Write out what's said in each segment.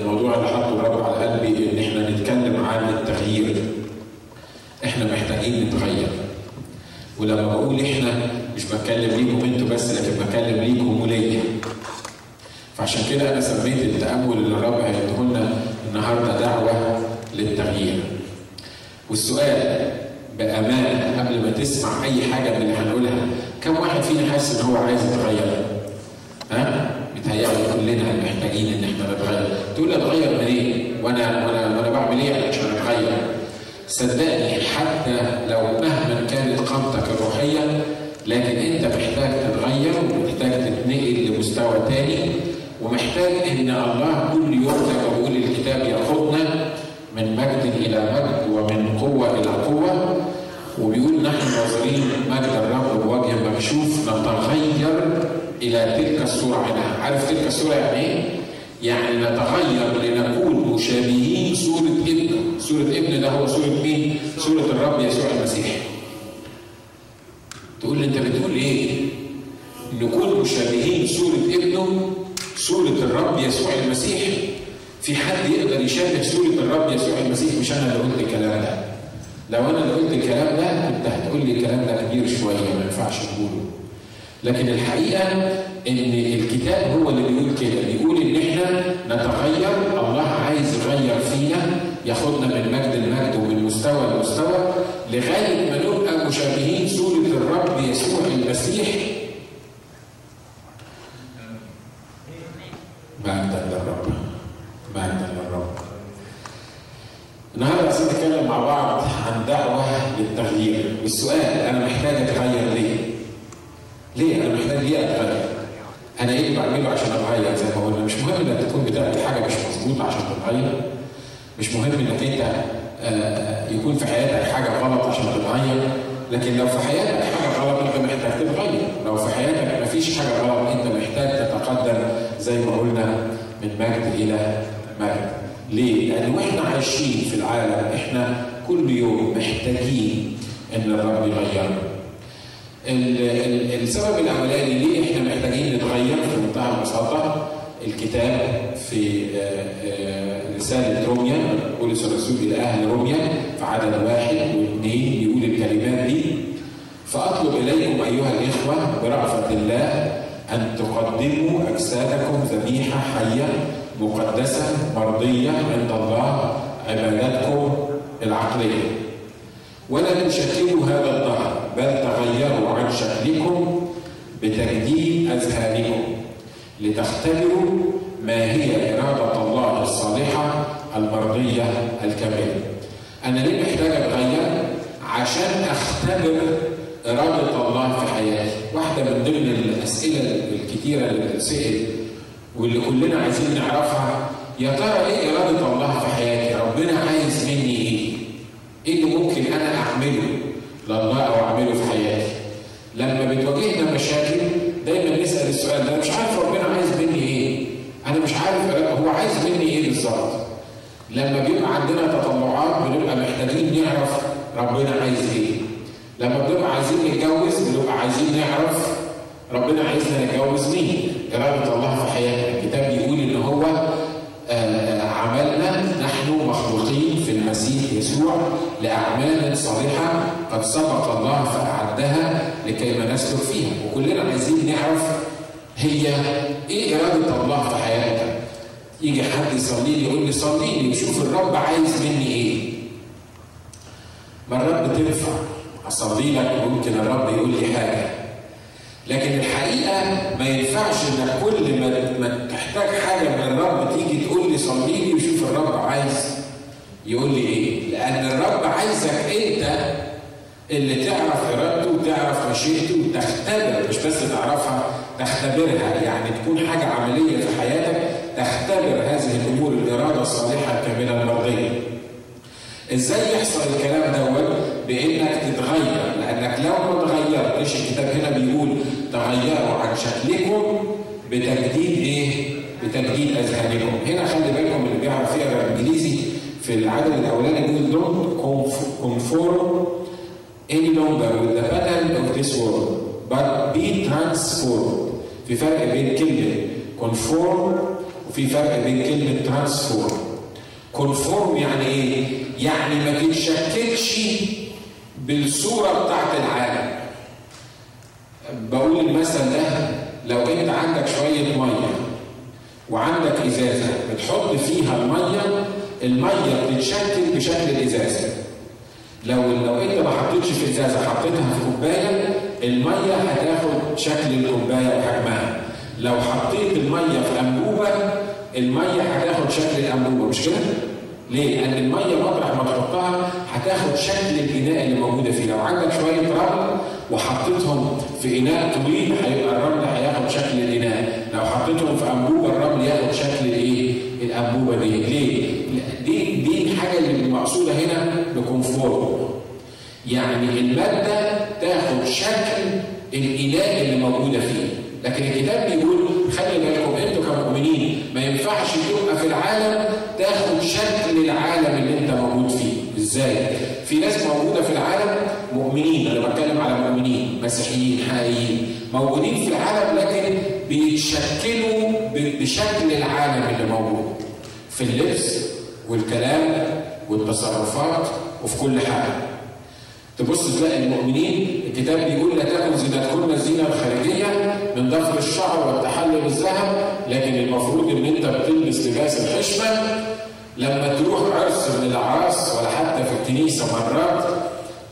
الموضوع اللي حطه الرب على قلبي إن إحنا نتكلم عن التغيير إحنا محتاجين نتغير ولما بقول إحنا مش بتكلم ليكم أنتوا بس لكن بتكلم ليكم وليا فعشان كده أنا سميت التأمل اللي الرب هيديه لنا النهارده دعوة للتغيير والسؤال بامانه قبل ما تسمع أي حاجة من اللي هنقولها كم واحد فينا حاسس إن هو عايز يتغير؟ ها؟ متهيألي كلنا محتاجين إن إحنا نتغير، تقول اتغير منين؟ وأنا وأنا وأنا بعمل إيه عشان أتغير؟ صدقني حتى لو مهما كانت قامتك الروحية لكن أنت محتاج تتغير ومحتاج تتنقل لمستوى تاني ومحتاج إن الله كل يوم زي ما بيقول الكتاب يأخذنا من مجد إلى مجد ومن قوة إلى قوة وبيقول نحن ناظرين مجد الرب بوجه مكشوف نتغير إلى تلك الصورة عنها، عارف تلك الصورة يعني إيه؟ يعني نتغير لنكون مشابهين صورة ابنه، صورة ابن ده هو صورة مين؟ صورة الرب يسوع المسيح. تقول لي أنت بتقول إيه؟ نكون مشابهين صورة ابنه صورة الرب يسوع المسيح. في حد يقدر يشابه صورة الرب يسوع المسيح مش أنا اللي قلت الكلام ده. لو أنا اللي قلت الكلام ده كنت هتقول لي الكلام ده كبير شوية ما ينفعش تقوله. لكن الحقيقة إن الكتاب هو اللي بيقول كده. بيقول إن إحنا نتغير الله عايز يغير فينا ياخدنا من مجد لمجد ومن مستوى لمستوى لغاية ما نبقى مشابهين صوره الرب يسوع المسيح. مجدا للرب مجدا للرب النهارده عايزين نتكلم مع بعض عن دعوة للتغيير. والسؤال أنا محتاج اتغير؟ ليه؟ أنا محتاج ليه اتغير؟ أنا إيه اللي بعمله عشان اتغير زي ما قلنا؟ مش مهم إنك تكون بتعمل حاجة مش مظبوطة عشان تتغير. مش مهم إنك أنت آه يكون في حياتك حاجة غلط عشان تتغير، لكن لو في حياتك حاجة غلط أنت محتاج تتغير، لو في حياتك مفيش حاجة غلط أنت محتاج تتقدم زي ما قلنا من مجد إلى مجد. ليه؟ لأن وإحنا عايشين في العالم إحنا كل يوم محتاجين إن الرب يغيرنا. السبب الاولاني ليه إحنا محتاجين نتغير في منتهى البساطة الكتاب في رسالة روميا بولس الرسول إلى أهل روميا في عدد واحد واثنين يقول الكلمات دي. فأطلب إليكم أيها الإخوة برأفة الله أن تقدموا أجسادكم ذبيحة حية مقدسة مرضية عند الله عبادتكم العقلية. ولا تشكلوا هذا الدهر بل تغيروا عن شكلكم بتجديد أذهانكم لتختبروا ما هي إرادة الله الصالحة المرضية الكاملة. أنا ليه محتاج أتغير؟ عشان أختبر إرادة الله في حياتي. واحدة من ضمن الأسئلة الكثيره اللي بتتسأل واللي كلنا عايزين نعرفها يا ترى إيه إرادة الله في حياتي؟ ربنا عايز مني إيه؟ إيه اللي ممكن أنا أعمله لله أو اعمله في حياتي. لما بتواجهنا مشاكل دايما نسأل السؤال ده أنا مش عارف ربنا عايز مني إيه؟ أنا مش عارف هو عايز مني إيه بالظبط؟ لما بيبقى عندنا تطلعات بنبقى محتاجين نعرف ربنا عايز إيه. لما بنبقى عايزين نتجوز بنبقى عايزين نعرف ربنا عايزنا نتجوز مين؟ اراده الله في حياتنا. الكتاب بيقول إن هو آه عملنا نحن مخلوقين في المسيح يسوع لأعمال صالحة قد سبق الله فأعدها لكي ما نسلك فيها. وكلنا عايزين نعرف هي إيه إرادة الله في حياتك. يجي حد يصلي لي يقول لي صلي لي شوف الرب عايز مني إيه. مرات بتنفع أصلي لك؟ ممكن الرب يقول لي حاجة. لكن الحقيقة ما ينفعش انك كل ما ما تحتاج حاجة من الرب تيجي تقول لي صلي لي وشوف الرب عايز يقول لي إيه؟ لأن الرب عايزك أنت اللي تعرف إرادته وتعرف مشيئته وتختبر مش بس تعرفها تختبرها. يعني تكون حاجة عملية في حياتك تختبر هذه الأمور الإرادة الصالحة الكاملة المرضية. إزاي يحصل الكلام دوت؟ بإنك تتغير. لأنك لو ما تغيرتش الكتاب هنا بيقول؟ تغيروا عن شكلكم بتجديد إيه؟ بتجديد أذهانكم. هنا خلي بالكم اللي بيعرف يقرأ إنجليزي في العدد الأولاني بيقول don't conform any longer with the pattern of this world but be transformed. في فرق بين كلمه conform في فرق بين كلمه transform conform يعني إيه؟ يعني ما تتشككش بالصورة بتاعت العالم. بقول المثل ده لو أنت عندك شوية مية وعندك إزازة بتحط فيها المية المية بتتشكل بشكل الازازه لو لو انت ما حطيتش في ازازة حطيتها في كوباية المية هتاخد شكل الكوباية وحجمها لو حطيت المية في أنبوبة المية هتاخد شكل الأنبوبة مش كده؟ ليه؟ لأن المية مطرح ما تحطها هتاخد شكل الإناء اللي موجودة فيه، لو عندك شوية رمل وحطيتهم في إناء طويل هيبقى الرمل هياخد شكل الإناء، لو حطيتهم في أنبوبة الرمل ياخد شكل الإيه؟ الأنبوبة دي، ليه؟ دي دي الحاجة اللي المقصوده هنا بكونفورم. يعني المادة تاخد شكل الإناء اللي موجودة فيه، لكن الكتاب بيقول خلي بالكم أنتوا كمؤمنين ما ينفعش تبقى في العالم تاخد شكل العالم اللي أنت موجود فيه، إزاي؟ في ناس موجودة في العالم مؤمنين أنا بتكلم على مؤمنين مسيحيين حقيقيين موجودين في العالم لكن بيتشكلوا بشكل العالم اللي موجود في اللبس والكلام والتصرفات وفي كل حاجة. تبص تلاقي المؤمنين الكتاب بيقول لا تكن زينتكن الزينه الخارجيه من ضفر الشعر والتحلي بالذهب لكن المفروض إن أنت بتلبس لباس الحشمة. لما تروح عرس من الاعراس ولا حتى في الكنيسة مرات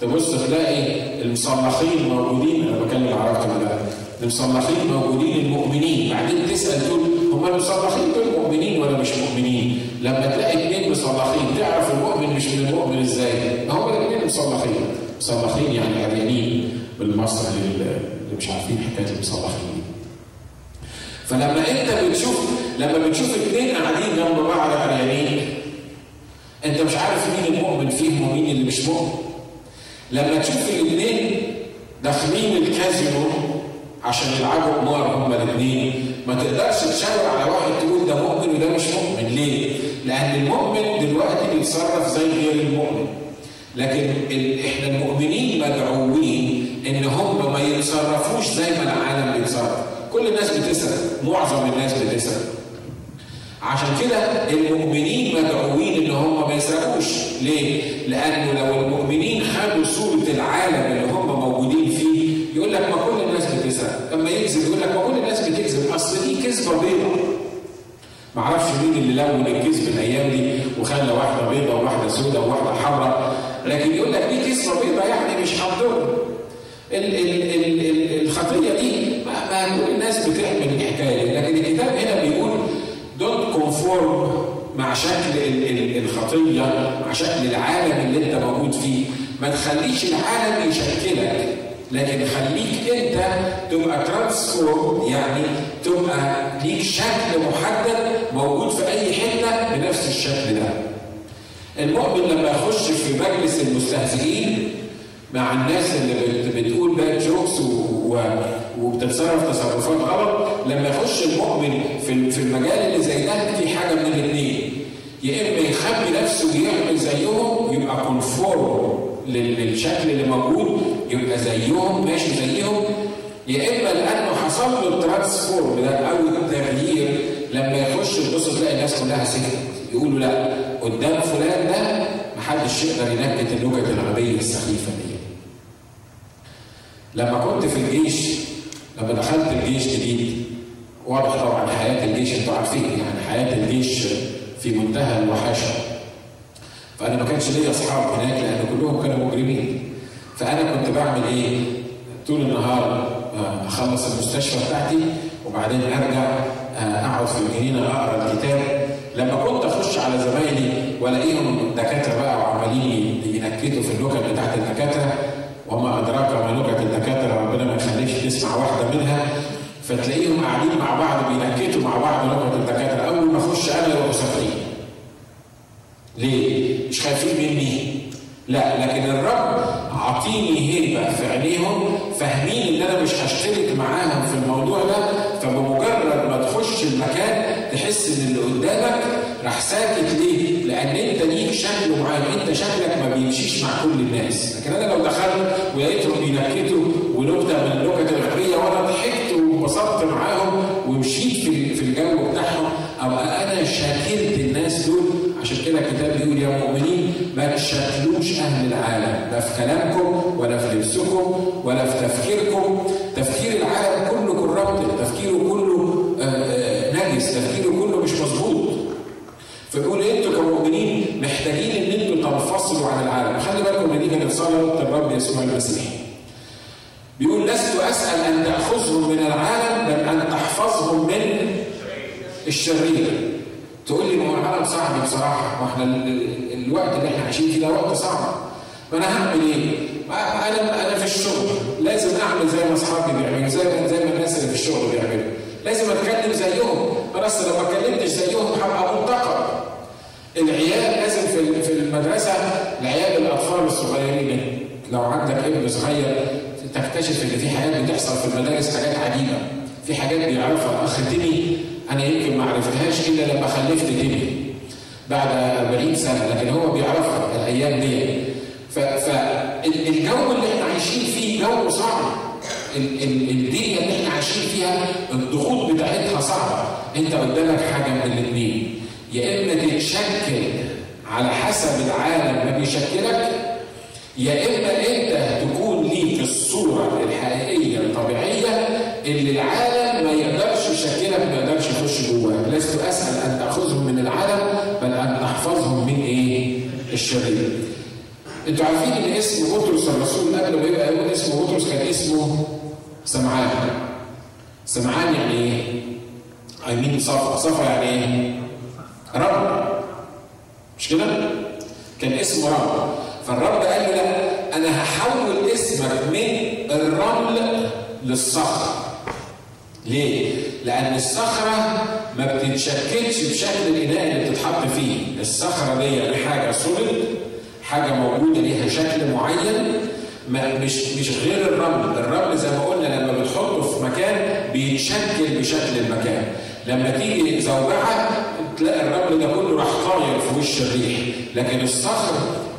تبص تلاقي المصلخين موجودين. أنا بكلم عرفت ولا المصلخين موجودين المؤمنين. بعدين تسأل تقول هم المصلخين دول مؤمنين ولا مش مؤمنين؟ لما تلاقي مصلخين تعرف المؤمن مش من المؤمن إزاي؟ هم الاثنين مصلخين مصلخين يعني عريانين بالمصري اللي مش عارفين حكاية المصلخين فلما انت بتشوف لما بتشوف اثنين قاعدين جنب بعض عريانين انت مش عارف مين المؤمن فيهم ومين اللي مش مؤمن. لما تشوف الاثنين داخلين الكازينو عشان يلعبوا قمار هما الاثنين ما تقدرش تشاور على واحد تقول ده مؤمن وده مش مؤمن. ليه؟ لأن المؤمن دلوقتي بيتصرف زي غير المؤمن. لكن إحنا المؤمنين مدعوين إن هم ما يتصرفوش زي ما العالم بيتصرف. كل الناس بتسرق معظم الناس بتسرق عشان كده المؤمنين مدعوين إن هم ما يسرقوش. ليه؟ لأنه لو المؤمنين خدوا صورة العالم اللي هم موجودين فيه يقول لك ما كل الناس بتسرق لما يكذب يقول لك ما كل الناس بتكذب. أصل دي كذبة بيضاء مين اللي لون الكذب الأيام دي وخلى واحدة بيضاء وواحدة سوداء وواحدة حمراء. لكن يقول لك دي كذبه بيضاء يعني مش هتضر الخطية دي ما, كل الناس بتعمل الحكاية لكن الكتاب هنا بيقول don't conform مع شكل الخطية مع شكل العالم اللي انت موجود فيه. ما تخليش العالم يشكلك لكن خليك انت تبقى transform يعني تبقى ليك شكل محدد موجود في أي حتة بنفس الشكل ده. المؤمن لما يخش في مجلس المستهزئين مع الناس اللي بتقول bad jokes وبتتصرف تصرفات غلط لما يخش المؤمن في المجال اللي زي ده في حاجة من الاثنين يا إما يخبي نفسه ويعمل زيهم يبقى conform للشكل اللي موجود يبقى زيهم ماشي زيهم يا إما لأنه حصل له ال transform ده أو التغيير لما يخش تبص تلاقي الناس كلها سكتت يقولوا لا قدام فلان ده محدش يقدر ينكت النكت الغبيه السخيفة دي. لما كنت في الجيش لما دخلت الجيش جديد واضح طبعا حياة الجيش أنتوا عارفين يعني حياة الجيش في منتهى الوحاشة. فأنا ما كانش ليا أصحاب هناك لأن كلهم كانوا مجرمين. فأنا كنت بعمل إيه؟ طول النهار أخلص المستشفى بتاعتي وبعدين أرجع اقعد في الجنينه أقرأ الكتاب. لما كنت أخش على زمايلي وألاقيهم دكاترة بقى وعمالين ينكتوا في النكت بتاعت الدكاترة وما ادراك ما نكت الدكاترة ربنا ما يخليش تسمع واحدة منها فتلاقيهم قاعدين مع بعض بينكتوا مع بعض نكت الدكاترة. أول ما أخش أنا يبقوا ساكتين ليه؟ مش خايفين مني؟ لا لكن الرب عطيني هيبة في عينيهم فاهمين إن أنا مش هشترك معاهم في الموضوع ده فبمجرد ما تخش المكان تحس إن اللي قدامك راح ساكت ليه؟ لأن أنت ليك شكل معين أنت شكلك ما بيمشيش مع كل الناس. لكن أنا لو دخلت ولقيتهم بينكتوا ونكتة من النكت الغبية وأنا ضحكت وانبسطت معاهم ومشيت في في الجو بتاعهم أو شكلت الناس دول. عشان كده الكتاب بيقول يا مؤمنين ما تشكلوش أهل العالم لا في كلامكم ولا في لبسكم ولا في تفكيركم. تفكير تفكيره كله نجس تفكيره كله مش مظبوط. فبيقول أنتوا كمؤمنين محتاجين إن أنتوا تنفصلوا عن العالم. خلي بالكم إن دي كانت صلاة الرب يسوع المسيح. بيقول لست أسأل أن تأخذهم من العالم بل أن تحفظهم من الشرير. تقول لي ما هو العالم صعب بصراحة ما إحنا الوقت اللي إحنا عايشين فيه ده وقت صعب. ما أنا هعمل إيه؟ أنا أنا في الشغل. لازم أعمل زي ما أصحابي بيعملوا زي ما زي ما الناس اللي في الشغل بيعملوا. لازم أتكلم زيهم. بس لو ما اتكلمتش زيهم هبقى منتقد العيال لازم في في المدرسة العيال الأطفال الصغيرين. لو عندك ابن صغير تكتشف إن في حاجات بتحصل في المدارس حاجات عجيبة. في حاجات بيعرفها الاخ تيمي أنا يمكن ما عرفتهاش إلا لما خلفت تيمي بعد 40 سنة لكن هو بيعرفها الأيام دي. فالجو اللي إحنا عايشين فيه جو صعب الدنيا اللي إحنا عايشين فيها الضغوط بتاعتها صعبة انت قدامك حاجة من الاثنين يا إما تتشكل على حسب العالم ما بيشكلك يا إما أنت تكون ليك الصورة الحقيقية الطبيعية اللي العالم ما يقدرش يشكلك ما يقدرش يخش جواك لست أسأل أن تأخذهم من العالم بل أن تحفظهم من إيه؟ الشرير. أنتوا عارفين ان اسم بطرس الرسول قبل ما يبقى يقول اسمه بطرس كان اسمه سمعان. سمعان يعني إيه؟ اي مين صفا، صفا يعني إيه؟ رب. مش كده؟ كان اسمه رب. فالرب قال له لا أنا هحول اسمك من الرمل للصخر. ليه؟ لأن الصخرة ما بتتشكلش بشكل الإناء اللي بتتحط فيه، الصخرة دي حاجة سوليد حاجة موجودة ليها شكل معين مش مش غير الرمل، الرمل زي ما قلنا لما بتحطه في مكان بيتشكل بشكل المكان، لما تيجي زوجعة تلاقي الرمل ده كله راح طاير في وش الريح، لكن الصخر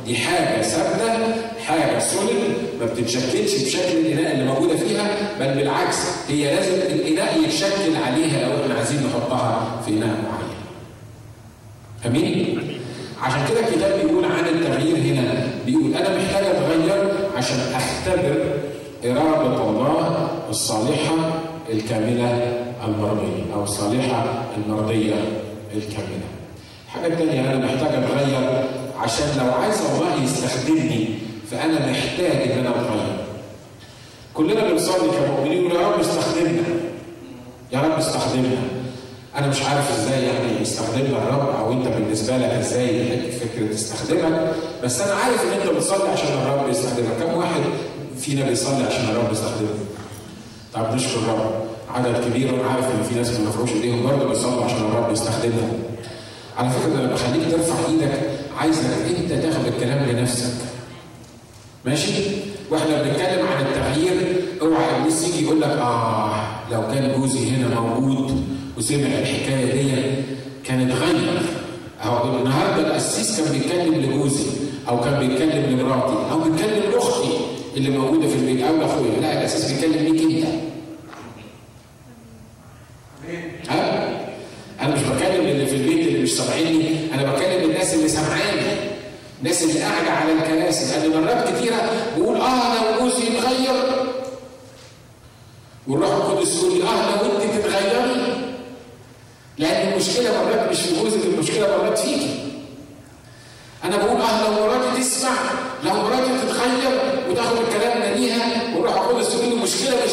دي حاجة ثابتة حاجة سوليد ما بتتشكلش بشكل الإناء اللي موجودة فيها بل بالعكس هي لازم الإناء يتشكل عليها لو إحنا عايزين نحطها في إناء معين. أمين؟ عشان كده الكتاب بيقول عن التغيير هنا بيقول أنا محتاج أتغير عشان أختبر إرادة الله الصالحة الكاملة المرضية أو الصالحة المرضية الكاملة. الحاجة الثانية أنا محتاج أتغير عشان لو عايز الله يستخدمني فأنا محتاج إن أنا أتغير. كلنا بنصلي كمؤمنين يا رب استخدمنا. يا رب استخدمنا. أنا مش عارف إزاي يعني يستخدمنا الرب أو أنت بالنسبة لك إزاي فكرة تستخدمك بس أنا عارف إن أنت بتصلي عشان الرب يستخدمك. كم واحد فينا بيصلي عشان الرب يستخدمه؟ طب نشكر الرب. عدد كبير وأنا عارف إن في ناس ما بيرفعوش إيديهم برضه بيصلوا عشان الرب يستخدمهم. على فكرة أنا بخليك ترفع إيدك عايزك أنت تاخد الكلام لنفسك. ماشي؟ وإحنا بنتكلم عن التغيير أوعى ابليس يجي يقول لك آه لو كان جوزي هنا موجود وسمع الحكاية دي كان اتغير اهو النهارده القسيس كان بيتكلم لجوزي أو كان بيتكلم لمراتي أو بيتكلم لأختي اللي موجودة في البيت أو لأخويا. لا القسيس بيتكلم ليك أنت ها أنا مش بكلم اللي في البيت اللي مش سامعيني أنا بكلم الناس اللي سامعاني الناس اللي قاعدة على الكراسي لأن مرات كتيره بقول آه لو جوزي يتغير والروح القدس يقول لي آه لو انت تتغيري لأن المشكلة مرات مش في جوزك المشكلة مرات فيكي أنا بقول آه لو مراتي تسمع لو مراتي تتغير وتاخد الكلام ليها والروح القدس يقول لي المشكلة مش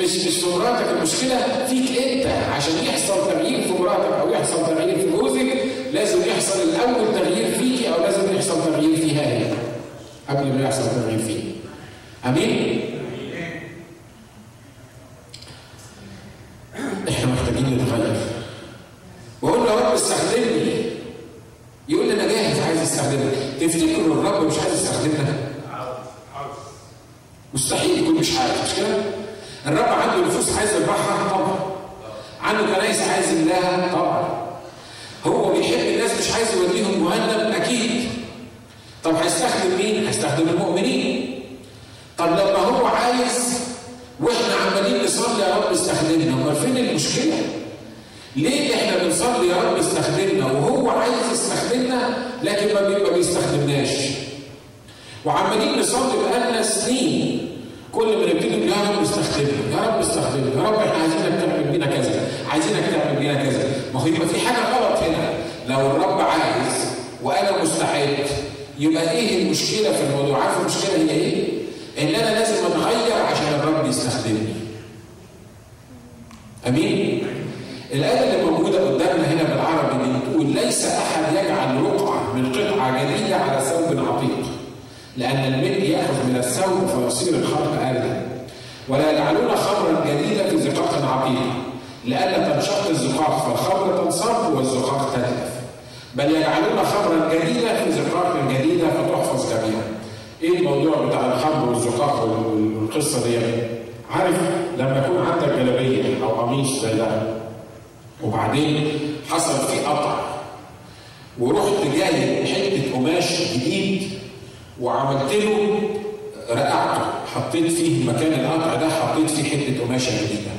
مش مش في مراتك المشكلة فيك انت عشان يحصل تغيير في مراتك أو يحصل تغيير في جوزك لازم يحصل الأول تغيير فيكي أو لازم يحصل تغيير فيها هي قبل ما يحصل تغيير فيه آمين إحنا محتاجين نتغير واقول له يا رب استخدمني يقول لي أنا جاهز عايز استخدمك تفتكروا الرب مش عايز يستخدمنا مستحيل يكون مش عارف مش كده الرب عنده نفوس عايز يربحها طبعا عنده كنايس عايز يملاها طبعا هو بيحب الناس مش عايز يوديهم جهنم أكيد طب هيستخدم مين؟ هيستخدم المؤمنين طب لما هو عايز وإحنا عمالين نصلي يا رب استخدمنا امال فين المشكلة؟ ليه إحنا بنصلي يا رب استخدمنا وهو عايز يستخدمنا لكن ما بيستخدمناش وعمالين نصلي بقالنا سنين. كل ما نبتدي يا رب استخدمنا يا رب استخدمنا يا رب إحنا عايزينك تعمل بينا كذا عايزينك تعمل بينا كذا. ما هو في حاجة غلط هنا. لو الرب عايز وأنا مستعد يبقى إيه المشكلة في الموضوع؟ عارف المشكلة هي إيه؟ إن أنا لازم أتغير عشان الرب يستخدمني. أمين؟ الآية اللي موجودة قدامنا هنا بالعربي بتقول ليس أحد يجعل رقعة جديدة على ثوب عتيق لأن الملء يأخذ من الثوب فيصير الخلق آلة ولا يجعلون خمرا جديدة في زقاق عتيق لئلا تنشق الزقاق فالخمر تنصب والزقاق تتلف بل يجعلون خمرا جديدة في زقاق جديدة فتحفظ جميعا إيه الموضوع بتاع الخمر والزقاق والقصة دي؟ عارف لما يكون عندك جلابية أو قميص زي ده وبعدين حصل فيه قطع ورحت جاي حتة قماش جديد وعملت له رقعته حطيت فيه مكان القطع ده حطيت فيه حتة قماشه جديدة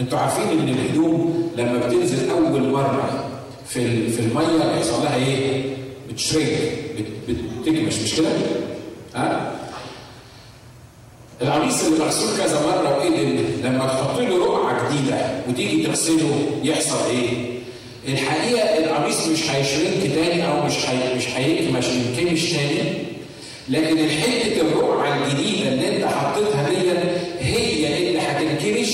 أنتوا عارفين إن الهدوم لما بتنزل أول مرة في في المية بيحصل لها إيه؟ بتشريك بتكمش مش كده؟ ها؟ القميص اللي مغسول كذا مرة وايه لما تحط له رقعة جديدة وتيجي تغسله يحصل إيه؟ الحقيقة القميص مش هيشرنك تاني أو مش هي مش هيكمش تاني. لكن الحته الرقعه الجديدة اللي أنت حطيتها دي هي اللي هتنكمش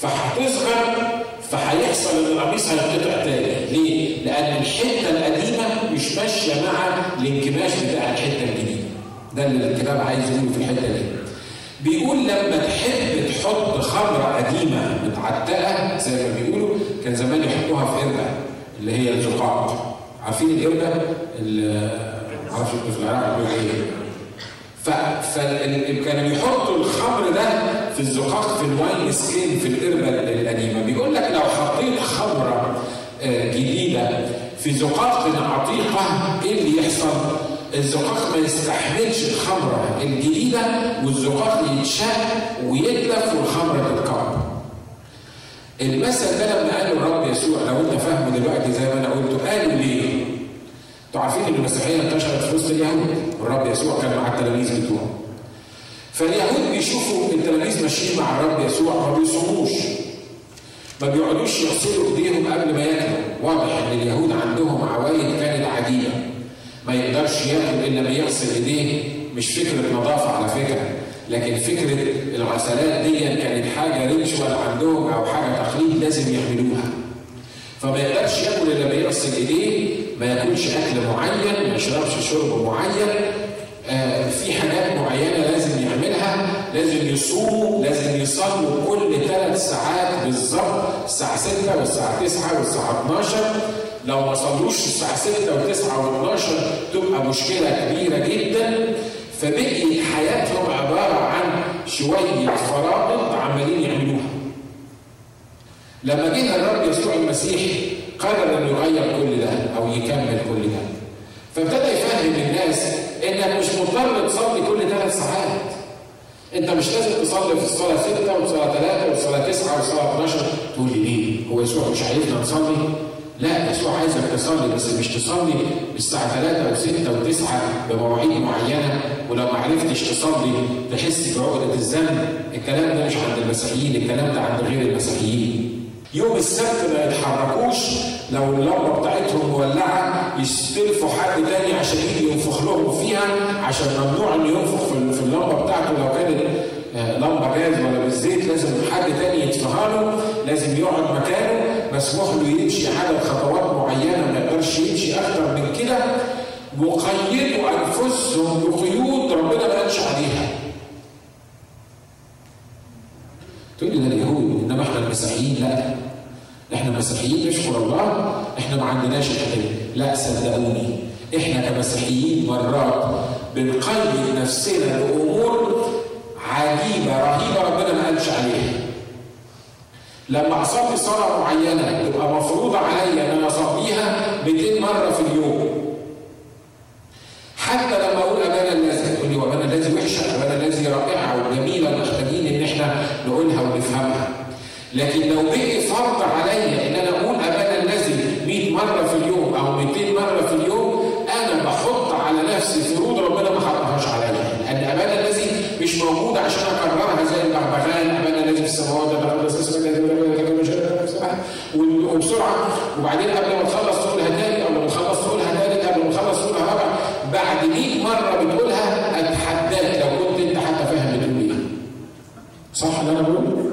فهتصغر فهيحصل إن القميص هيتقطع تاني. ليه؟ لأن الحتة القديمة مش ماشية مع الانكماش بتاع الحتة الجديدة. ده اللي الكتاب عايز يقوله في الحتة دي. بيقول لما تحب تحط خمرة قديمة متعتقة زي ما بيقولوا كان زمان يحطوها في قربة اللي هي الزقاق. عارفين القربة؟ معرفش في العراق إيه؟ فكانوا بيحطوا الخمر ده في الزقاق في ال wine skin في القربة القديمة. بيقول لك لو حطيت خمرة جديدة في زقاق عتيقة إيه اللي يحصل؟ الزقاق ما يستحملش الخمرة الجديدة والزقاق يتشق ويتلف والخمرة تتكب. المثل ده لما قاله الرب يسوع لو انت فاهمه دلوقتي زي ما أنا قلت قالوا ليه؟ أنتوا عارفين إن المسيحية انتشرت في وسط اليهود والرب يسوع كان مع التلاميذ بتوعه. فاليهود بيشوفوا التلاميذ ماشيين مع الرب يسوع ما بيصوموش. ما بيقعدوش يغسلوا ايديهم قبل ما ياكلوا، واضح إن اليهود عندهم عوايد كانت عجيبه. ما يقدرش ياكل الا ما يغسل إيديه مش فكرة نظافة على فكرة لكن فكرة الغسلات دي كانت حاجة ريتشوال عندهم أو حاجة تقليد لازم يعملوها. فما يقدرش ياكل إلا ما يغسل إيديه ما ياكلش أكل معين ما يشربش شرب معين. آه في حاجات معينة لازم يعملها لازم يصوموا لازم يصلوا كل ثلاث ساعات بالظبط الساعة 6 والساعة 9 والساعة 12 لو ما صلوش الساعة 6 و9 و12 تبقى مشكلة كبيرة جدا فبقيت حياتهم عبارة عن شوية فرائض عمالين يعملوها. لما جه الرب يسوع المسيح قرر إنه يغير كل ده أو يكمل كل ده. فابتدى يفهم الناس إنك مش مضطر تصلي كل ثلاث ساعات. أنت مش لازم تصلي في الصلاة 6 والصلاه 3 والصلاه 9 والصلاه 12 تقول لي ليه؟ هو يسوع مش عايزنا نصلي؟ لا يسوع عايزك تصلي بس مش تصلي الساعة 3 و6 و9 بمواعيد معينة ولو ما عرفتش تصلي تحس بعقدة الذنب. الكلام ده مش عند المسيحيين الكلام ده عند غير المسيحيين. يوم السبت ما يتحركوش لو اللمبة بتاعتهم مولعه يستلفوا حد تاني عشان يجي ينفخ لهم فيها عشان ممنوع إنه ينفخ في اللمبة بتاعته. لو كانت لمبة جاز ولا بالزيت لازم حد تاني يدفعها له لازم يقعد مكانه. مسموح له يمشي عدد خطوات معينة ما يقدرش يمشي أكتر من كده وقيدوا أنفسهم بقيود ربنا ما قالش عليها. تقول لي ده اليهود إنما إحنا المسيحيين لا إحنا المسيحيين نشكر الله إحنا ما عندناش الحته لا صدقوني إحنا كمسيحيين مرات بنقيد نفسنا بأمور عجيبة رهيبة ربنا ما قالش عليها. لما اصلي صلاه معينة تبقى مفروضة عليا أن أنا اصليها 200 مرة في اليوم. حتى لما أقول أبانا الذي تقول لي وأبانا الذي وحشه ابانا الذي رائعه وجميله محتاجين إن إحنا نقولها ونفهمها. لكن لو بقي فرض عليا إن أنا أقول أبانا الذي 100 مرة في اليوم أو 200 مرة في اليوم أنا بحط على نفسي فروض ربنا ما حطهاش عليا لأن أبانا الذي مش موجود عشان أكررها زي البغبغان ابانا الذي في السماوات وبسرعة. وبعدين قبل ما تخلص تقولها تاني قبل ما تخلص تقولها تالت قبل ما تخلص تقولها رابع بعد 100 مرة بتقولها أتحداك. لو كنت أنت حتى فاهم بتقول إيه. صح اللي أنا بقوله؟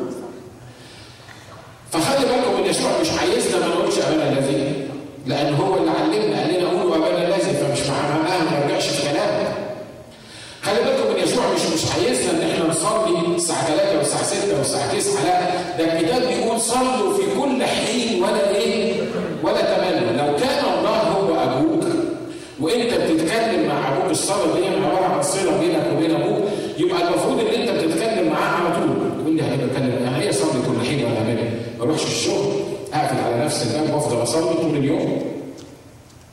فخلي بالكم إن يسوع مش عايزنا ما نقولش أبانا الذي. لأن هو اللي علمنا. قال لنا قولوا أبانا الذي. فمش معناها ما نرجعش في كلامه خلي بالكم إن يسوع مش مش عايزنا إن إحنا نصلي الساعة 3 والساعة 6 والساعة 9 لا ده الكتاب بيقول صلوا في كل حين ولا إيه؟ ولا تملوا. لو كان الله هو أبوك وانت بتتكلم مع أبوك الصلاة دي عباره عن صلة بينك وبين أبوك. يبقى المفروض إن انت بتتكلم معاه على طول. تقول لي هيبقى بتكلم يعني إيه اصلي كل حين ولا تملوا؟ ما اروحش الشغل. اقفل على نفسي الباب وافضل أصلي طول اليوم.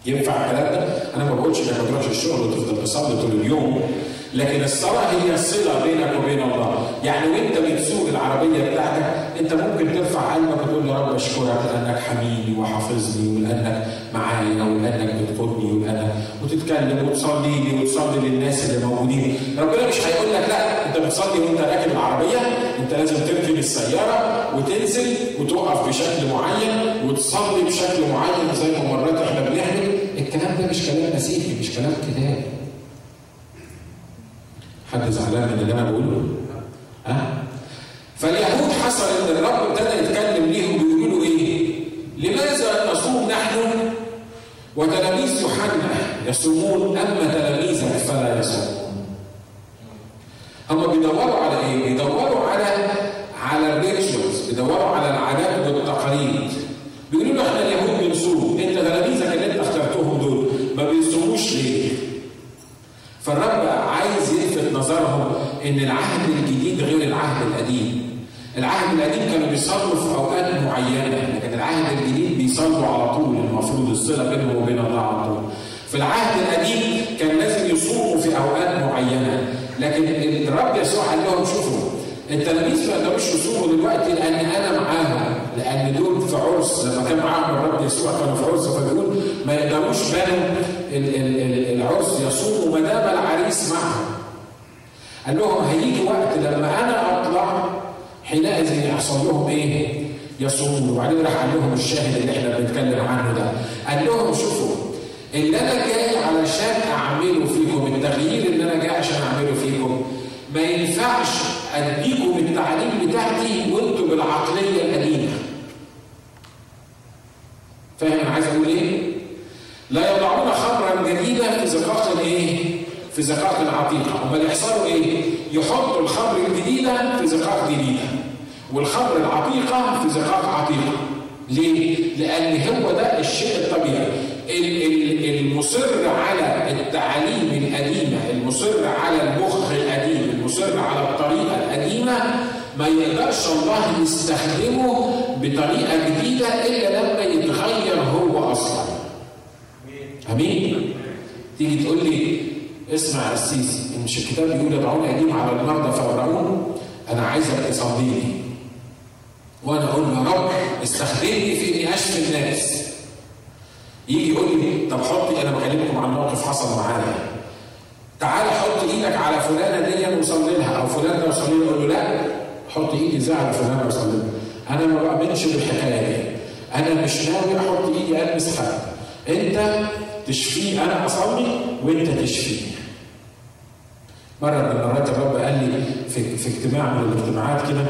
ينفع الكلام ده؟ أنا ما بقولش إنك ما تروحش الشغل وتفضل تصلي طول اليوم. لكن الصلاة هي الصله بينك وبين الله، يعني وانت بتسوق العربية بتاعتك انت ممكن ترفع قلبك وتقول يا رب أشكرك لأنك حميني وحافظني ولأنك معايا ولأنك بتقودني ولأنك وتتكلم وتصلي لي وتصلي للناس اللي موجودين، ربنا مش هيقول لك لا انت بتصلي وانت راكب العربية، انت لازم تركب السيارة وتنزل وتقف بشكل معين وتصلي بشكل معين زي ما مرات إحنا بنعمل، الكلام ده مش كلام مسيحي مش كلام كتاب. حد زعلان من اللي أنا بقوله؟ ها؟ فاليهود حصل إن الرب ابتدى يتكلم ليهم بيقولوا إيه؟ لماذا نصوم نحن وتلاميذ يوحنا يصومون أما تلاميذك فلا يصومون. هم بيدوروا على إيه؟ بيدوروا على على الريتشوالز، بيدوروا على العادات والتقاليد. بيقولوا له إحنا اليهود بنصوم، أنت تلاميذك اللي أنت اخترتهم دول ما بيصوموش ليه؟ فالرب إن العهد الجديد غير العهد القديم. العهد القديم كانوا بيصلوا في أوقات معينة، لكن العهد الجديد بيصلوا على طول المفروض الصلة بينهم وبين الله على طول. في العهد القديم كان لازم يصوموا في أوقات معينة، لكن الرب يسوع قال لهم شوفوا التلاميذ ما يقدروش يصوموا دلوقتي لأن أنا معاهم، لأن دول في عرس لما كان معاهم الرب يسوع كانوا في عرس فبيقول ما يقدروش بنوا العرس يصوموا ما دام العريس معهم. قال لهم هيجي وقت لما أنا أطلع حينئذ يحصل لهم إيه؟ يصومون وبعدين راح قال لهم الشاهد اللي إحنا بنتكلم عنه ده قال لهم شوفوا اللي أنا جاي علشان اعمله فيكم التغيير اللي أنا جاي عشان اعمله فيكم ما ينفعش أديكم التعليم بتاعتي وانتوا بالعقليه القديمة. فاهم عايز أقول إيه؟ لا يضعون خمرا جديده في زقاق الايه؟ في زقاق العتيقه، امال يحصلوا إيه؟ يحطوا الخمر الجديدة في زقاق جديدة. والخمر العتيقه في زقاق عتيقه. ليه؟ لأن هو ده الشيء الطبيعي. المصر على التعاليم القديمه، المصر على المخ القديم، المصر على الطريقة القديمة ما يقدرش الله يستخدمه بطريقة جديدة إلا لما يتغير هو أصلا. آمين؟ تيجي تقول لي اسمع السيسي مش الكتاب بيقول يضعون ايديهم على المرضى فيبرؤون أنا عايزك تصلي لي. وأنا أقول يا رب استخدمني في اني اشفي الناس. يجي يقول لي طب حطي أنا بكلمكم عن موقف حصل معايا. تعالى حط إيدك على فلانة دي وصلي لها أو فلان ده وصلي له أقول له لا حط إيدي إزاي على فلانة وصلي لها. أنا ما بأمنش بالحكاية دي. أنا مش ناوي أحط إيدي ألمس حد. أنت تشفيه أنا أصلي وأنت تشفيه. مرة من المرات الرب قال لي في, في اجتماع من الاجتماعات كده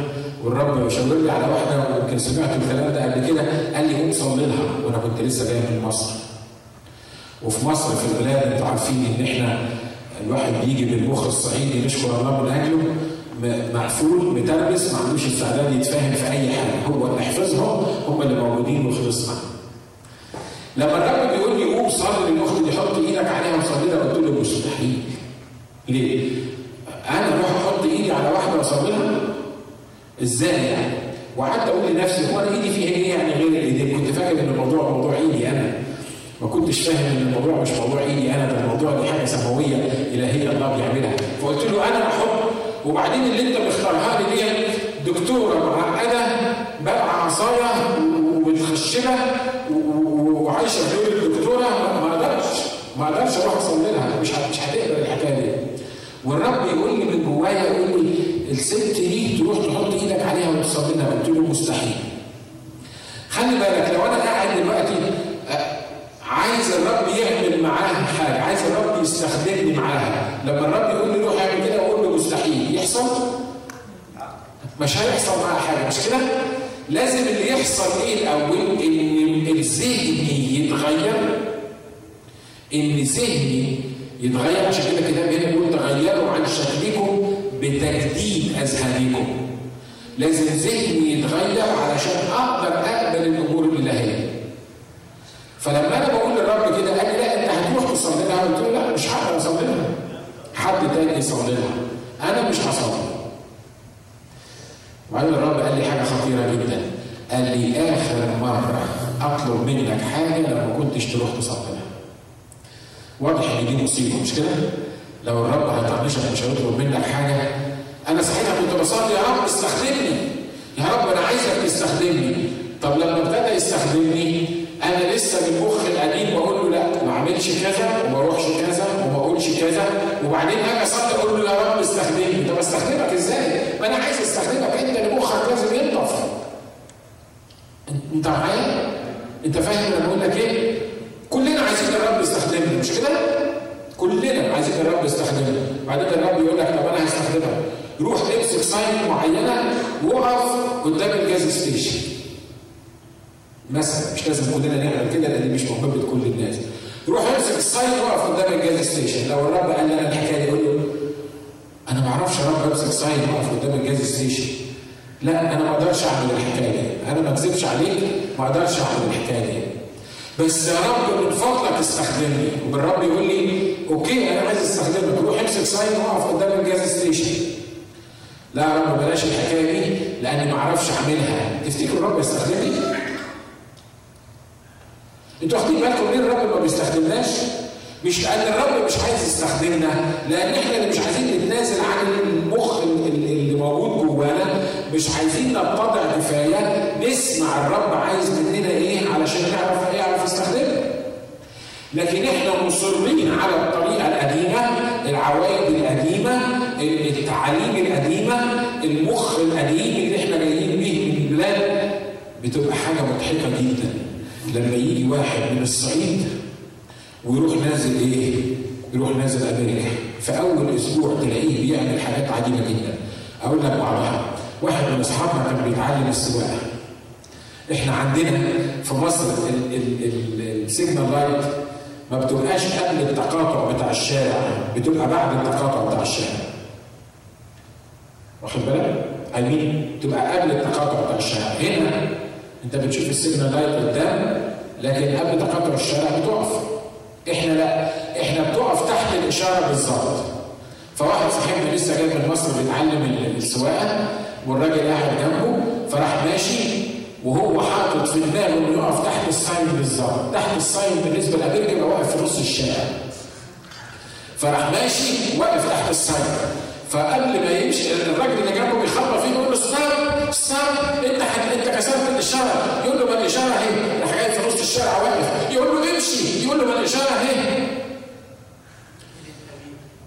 والرب شاور لي على واحدة ويمكن سمعت الكلام ده قبل كده قال لي قوم صلي لها وأنا كنت لسه جاي من مصر. وفي مصر في البلاد أنتوا عارفين إن إحنا الواحد بيجي بالمخ الصعيدي نشكر الله من أجله مقفول متربس ما عندوش استعداد يتفاهم في أي حاجة هو اللي حفظهم هم اللي موجودين وخلصنا. لما الرب بيقول لي قوم صلي للاخت دي حط إيدك عليها وصلي لها قلت له مستحيل. ليه؟ أنا أروح أحط إيدي على واحدة وأصلي لها؟ إزاي يعني؟ وقعدت أقول لنفسي هو أنا إيدي فيها إيه يعني غير الايدين؟ كنت فاكر إن الموضوع موضوع إيدي أنا. ما كنتش فاهم إن الموضوع مش موضوع إيدي أنا ده الموضوع دي حاجة سماوية إلهية الله بيعملها. فقلت له أنا بحط وبعدين اللي أنت مختارها لي دي دكتورة معقدة بقى عصاية ومتخشبة وعايشة في دور الدكتورة ما أقدرش ما أقدرش أروح اصلي لها مش مش يقول لي من جوايا يقول لي الست دي تروح تحط إيدك عليها وتصلي لها قلت له مستحيل. خلي بالك لو أنا قاعد دلوقتي عايز الرب يعمل معاها حاجة عايز الرب يستخدمني معاها. لما الرب يقول لي روح اعمل كده أقول له مستحيل. يحصل؟ مش هيحصل معاها حاجة. مش كده؟ لازم اللي يحصل إيه الأول؟ إن الذهن يتغير إن ذهني يتغير عشان كده كده هنا بيقول تغيروا عن شكلكم بتجديد أذهانكم. لازم ذهني يتغير علشان أقدر أقبل الأمور الالهيه فلما أنا بقول للرب كده قال لي لا أنت هتروح تصلي لها؟ قلت له لا مش هقدر أصلي لها. حد تاني يصلي لها. أنا مش هصلي. وبعدين الرب قال لي حاجة خطيرة جدا. قال لي آخر مرة أطلب منك حاجة لما كنتش تروح تصلي واضح إن دي مصيبة مش كده؟ لو الرب هيطنشك مش هيطلب منك حاجة. أنا ساعتها كنت بصلي يا رب استخدمني. يا رب أنا عايزك تستخدمني. طب لما ابتدى يستخدمني أنا لسه مخي القديم بقول له لا ما أعملش كذا وما أروحش كذا وما أقولش كذا. وبعدين أجي أصلي أقول له يا رب استخدمني. طب أستخدمك إزاي؟ ما أنا عايز أستخدمك أنت اللي مخك لازم ينضف. أنت معايا؟ انت فاهم أنا بقول لك إيه؟ كلنا عايزين الرب يستخدمنا مش كده؟ كلنا عايزين الرب يستخدمنا. بعدين الرب يقول لك طب أنا هستخدمك. روح امسك sign معينة وقف قدام ال gas station مثلا مش لازم كلنا نعمل كده لأن مش مهمة كل الناس. روح امسك ال sign وقف قدام ال gas station لو الرب قال لي أنا الحكاية دي قول له أنا ما أعرفش يا رب امسك sign واقف قدام ال gas station لا أنا ما أقدرش أعمل الحكاية دي. أنا ما أكذبش عليك. ما أقدرش اعمل الحكاية دي. بس يا رب من فضلك استخدمني. والرب يقول لي okay أنا عايز أستخدمك. روح امسك sign واقف قدام ال gas station لا يا رب بلاش الحكاية دي لأني ما أعرفش أعملها. تفتكروا الرب يستخدمني؟ أنتوا واخدين بالكم ليه الرب ما بيستخدمناش؟ مش لأن الرب مش عايز يستخدمنا لأن إحنا اللي مش عايزين نتنازل عن المخ اللي موجود جوانا. مش عايزين نتضع كفايه نسمع الرب عايز مننا إيه علشان نعرف يعرف يستخدمنا لكن إحنا مصرين على الطريقة القديمة العوايد القديمة التعاليم القديمة المخ القديم اللي إحنا جايين بيه من البلاد بتبقى حاجة مضحكة جدا. لما يجي واحد من الصعيد ويروح نازل إيه؟ يروح نازل أمريكا. في أول أسبوع تلاقيه بيعمل حاجات عجيبة جدا. أقول لك بعضها. واحد من أصحابنا كان بيتعلم السواقه إحنا عندنا في مصر ال signal light ما بتبقاش قبل التقاطع بتاع الشارع بتبقى بعد التقاطع بتاع الشارع. واخد بالك؟ امين تبقى قبل التقاطع بتاع الشارع. هنا أنت بتشوف ال signal light قدام لكن قبل تقاطع الشارع بتقف. إحنا لا إحنا بتقف تحت الإشارة بالظبط. فواحد صاحبنا لسه جاي من مصر بيتعلم السواقة. والراجل قاعد جنبه فراح ماشي وهو حاطط في دماغه إنه يقف تحت ال sign بالظبط. تحت ال sign بالنسبة لامريكا يبقى واقف في نص الشارع. فراح ماشي واقف تحت ال sign فقبل ما يمشي الراجل اللي جنبه بيخبط فيه يقول له stop stop انت حد انت كسرت الإشارة. يقول له ما الإشارة اهي؟ راح جاي في نص الشارع واقف. يقول له امشي. يقول له ما الإشارة اهي؟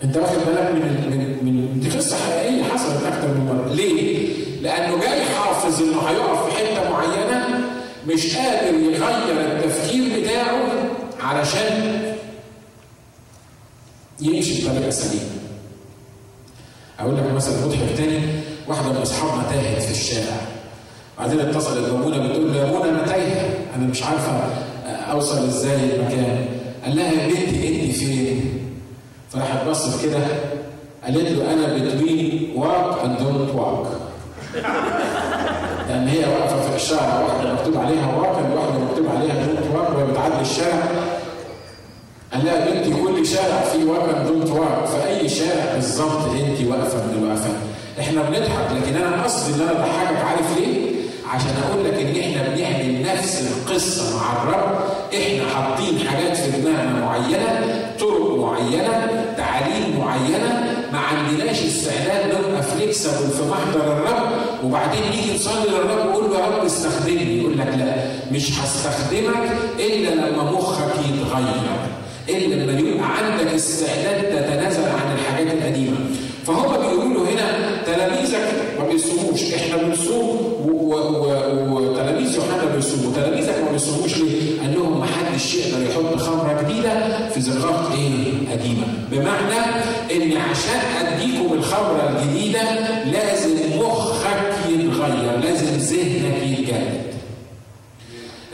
انت واخد بالك من من من دي قصه حقيقيه حصلت أكتر من مرة؟ ليه؟ لأنه جاي حافظ إنه هيقف في حتة معينة مش قادر يغير التفكير بتاعه علشان يمشي بطريقة سليمة. أقول لك مثلا مضحك تاني واحدة من اصحابنا تاهت في الشارع. بعدين اتصلت بابونا بتقول له يا ابونا أنا تايهة. أنا مش عارفة أوصل إزاي المكان. قال لها يا بنتي انت فين؟ فراحت بصت كده قالت له أنا between walk and don't walk لأن هي واقفة في الشارع واحدة مكتوب عليها walk واحدة مكتوب عليها don't walk وهي بتعدي الشارع. قال لها بنتي كل شارع فيه and don't walk في اي شارع بالظبط انت واقفة من الوقفة؟ إحنا بنضحك لكن أنا قصدي إن أنا بضحكك عارف ليه؟ عشان أقول لك إن إحنا بنعمل نفس القصة مع الرب. إحنا حاطين حاجات في دماغنا معينة طرق معينة تعاليم معينة عندناش استعداد نبقى فليكسبل في محضر الرب وبعدين نيجي نصلي للرب ونقول له يا رب استخدمني. يقول لك لا مش هستخدمك إلا لما مخك يتغير إلا لما يبقى عندك استعداد تتنازل عن الحاجات القديمة. فهو بيصوموش. إحنا بنصوم وتلاميذ يوحنا بيصوموا. تلاميذك ما بيصوموش ليه؟ قال لهم ما حدش يقدر يحط خمرة جديدة في زقاق إيه؟ قديمة. بمعنى إن عشان أديكم الخمرة الجديدة لازم مخك يتغير لازم ذهنك يتجدد.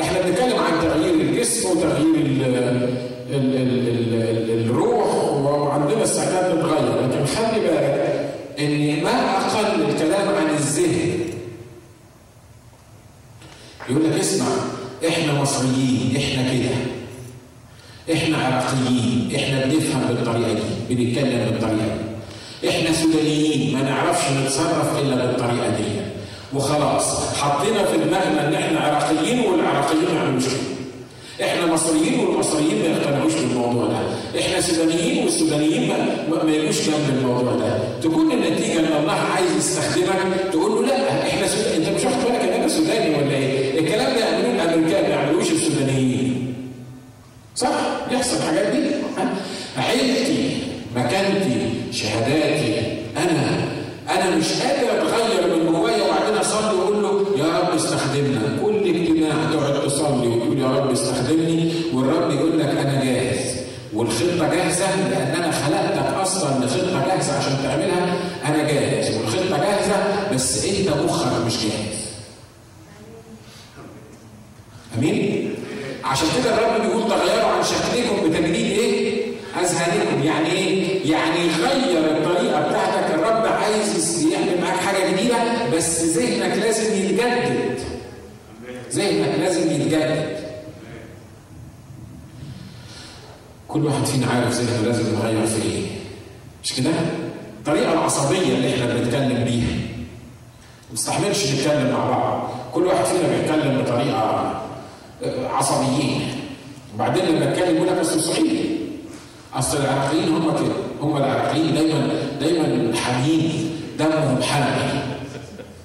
إحنا بنتكلم عن تغيير الجسم وتغيير ال ال ال ال الروح وعندنا استعداد نتغير لكن خلي بالك إن ما أقل الكلام عن الذهن. يقول لك اسمع إحنا مصريين إحنا كده. إحنا عراقيين إحنا بنفهم بالطريقة دي. بنتكلم بالطريقة دي. إحنا سودانيين ما نعرفش نتصرف إلا بالطريقة دي. وخلاص حطينا في دماغنا إن إحنا عراقيين والعراقيين ما كده إحنا مصريين والمصريين ما يقتنعوش بالموضوع ده. إحنا سودانيين والسودانيين ما, ما يجوش جنب الموضوع ده. تكون النتيجة إن الله عايز يستخدمك تقول له لأ إحنا سوداني. أنت مش واخد بالك إن أنا سوداني ولا إيه؟ الكلام ده يعملوه الأمريكان ما يعملوش السودانيين. صح؟ يحصل الحاجات دي؟ شهاداتي. أنا أنا مش قادر أتغير من جوايا وبعدين أصلي وأقول له يا رب استخدمنا. كل اجتماع تقعد تصلي وتقول يا رب استخدمني. والرب يقول لك أنا جاهز. والخطة جاهزة لأن أنا خلقتك أصلا لخطة جاهزة عشان تعملها. أنا جاهز. والخطة جاهزة بس أنت مخك مش جاهز امين عشان كده الرب بيقول تغيروا عن شكلكم بتجديد إيه اذهانكم يعني إيه يعني غير الطريقة بتاعتك الرب عايز يعمل معاك حاجة جديده بس ذهنك لازم يتجدد ذهنك لازم يتجدد كل واحد فينا عارف ذهنه لازم يغير في إيه. مش كده؟ الطريقة العصبية اللي إحنا بنتكلم بيها. ما نستحملش نتكلم مع بعض. كل واحد فينا بيتكلم بطريقة عصبيين. وبعدين لما اتكلم يقول لك أصل صحيح. أصل العراقيين هم كده. هم العراقيين دايما دايما حاميين. دمهم حامي.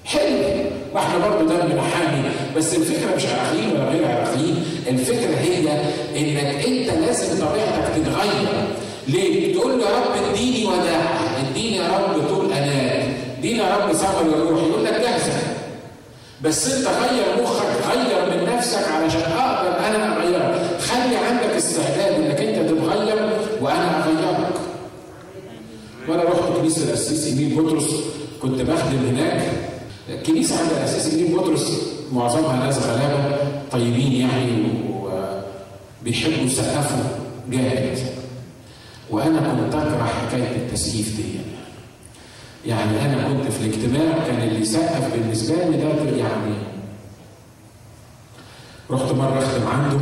حلو. وإحنا برضه دمنا حامي بس الفكرة مش عراقيين ولا غير عراقيين الفكرة هي إنك أنت لازم طبيعتك تتغير. ليه؟ تقول يا رب اديني وداع. اديني يا رب طول انات اديني يا رب ثمر الروح يقول لك جاهزه بس أنت غير مخك. غير من نفسك علشان أقدر أنا أغيرك. خلي عندك استعداد إنك أنت تتغير وأنا أغيرك. وأنا رحت كنيسه الاسيس ايميل بطرس. كنت بخدم هناك. الكنيسة عند الاسيس ايميل بطرس معظمها ناس غلابه طيبين يعني وبيحبوا يسقفوا جامد وأنا كنت أكره حكاية التسقيف دي. يعني أنا كنت في الاجتماع كان اللي يسقف بالنسبة لي ده يعني رحت مرة أخدم عنده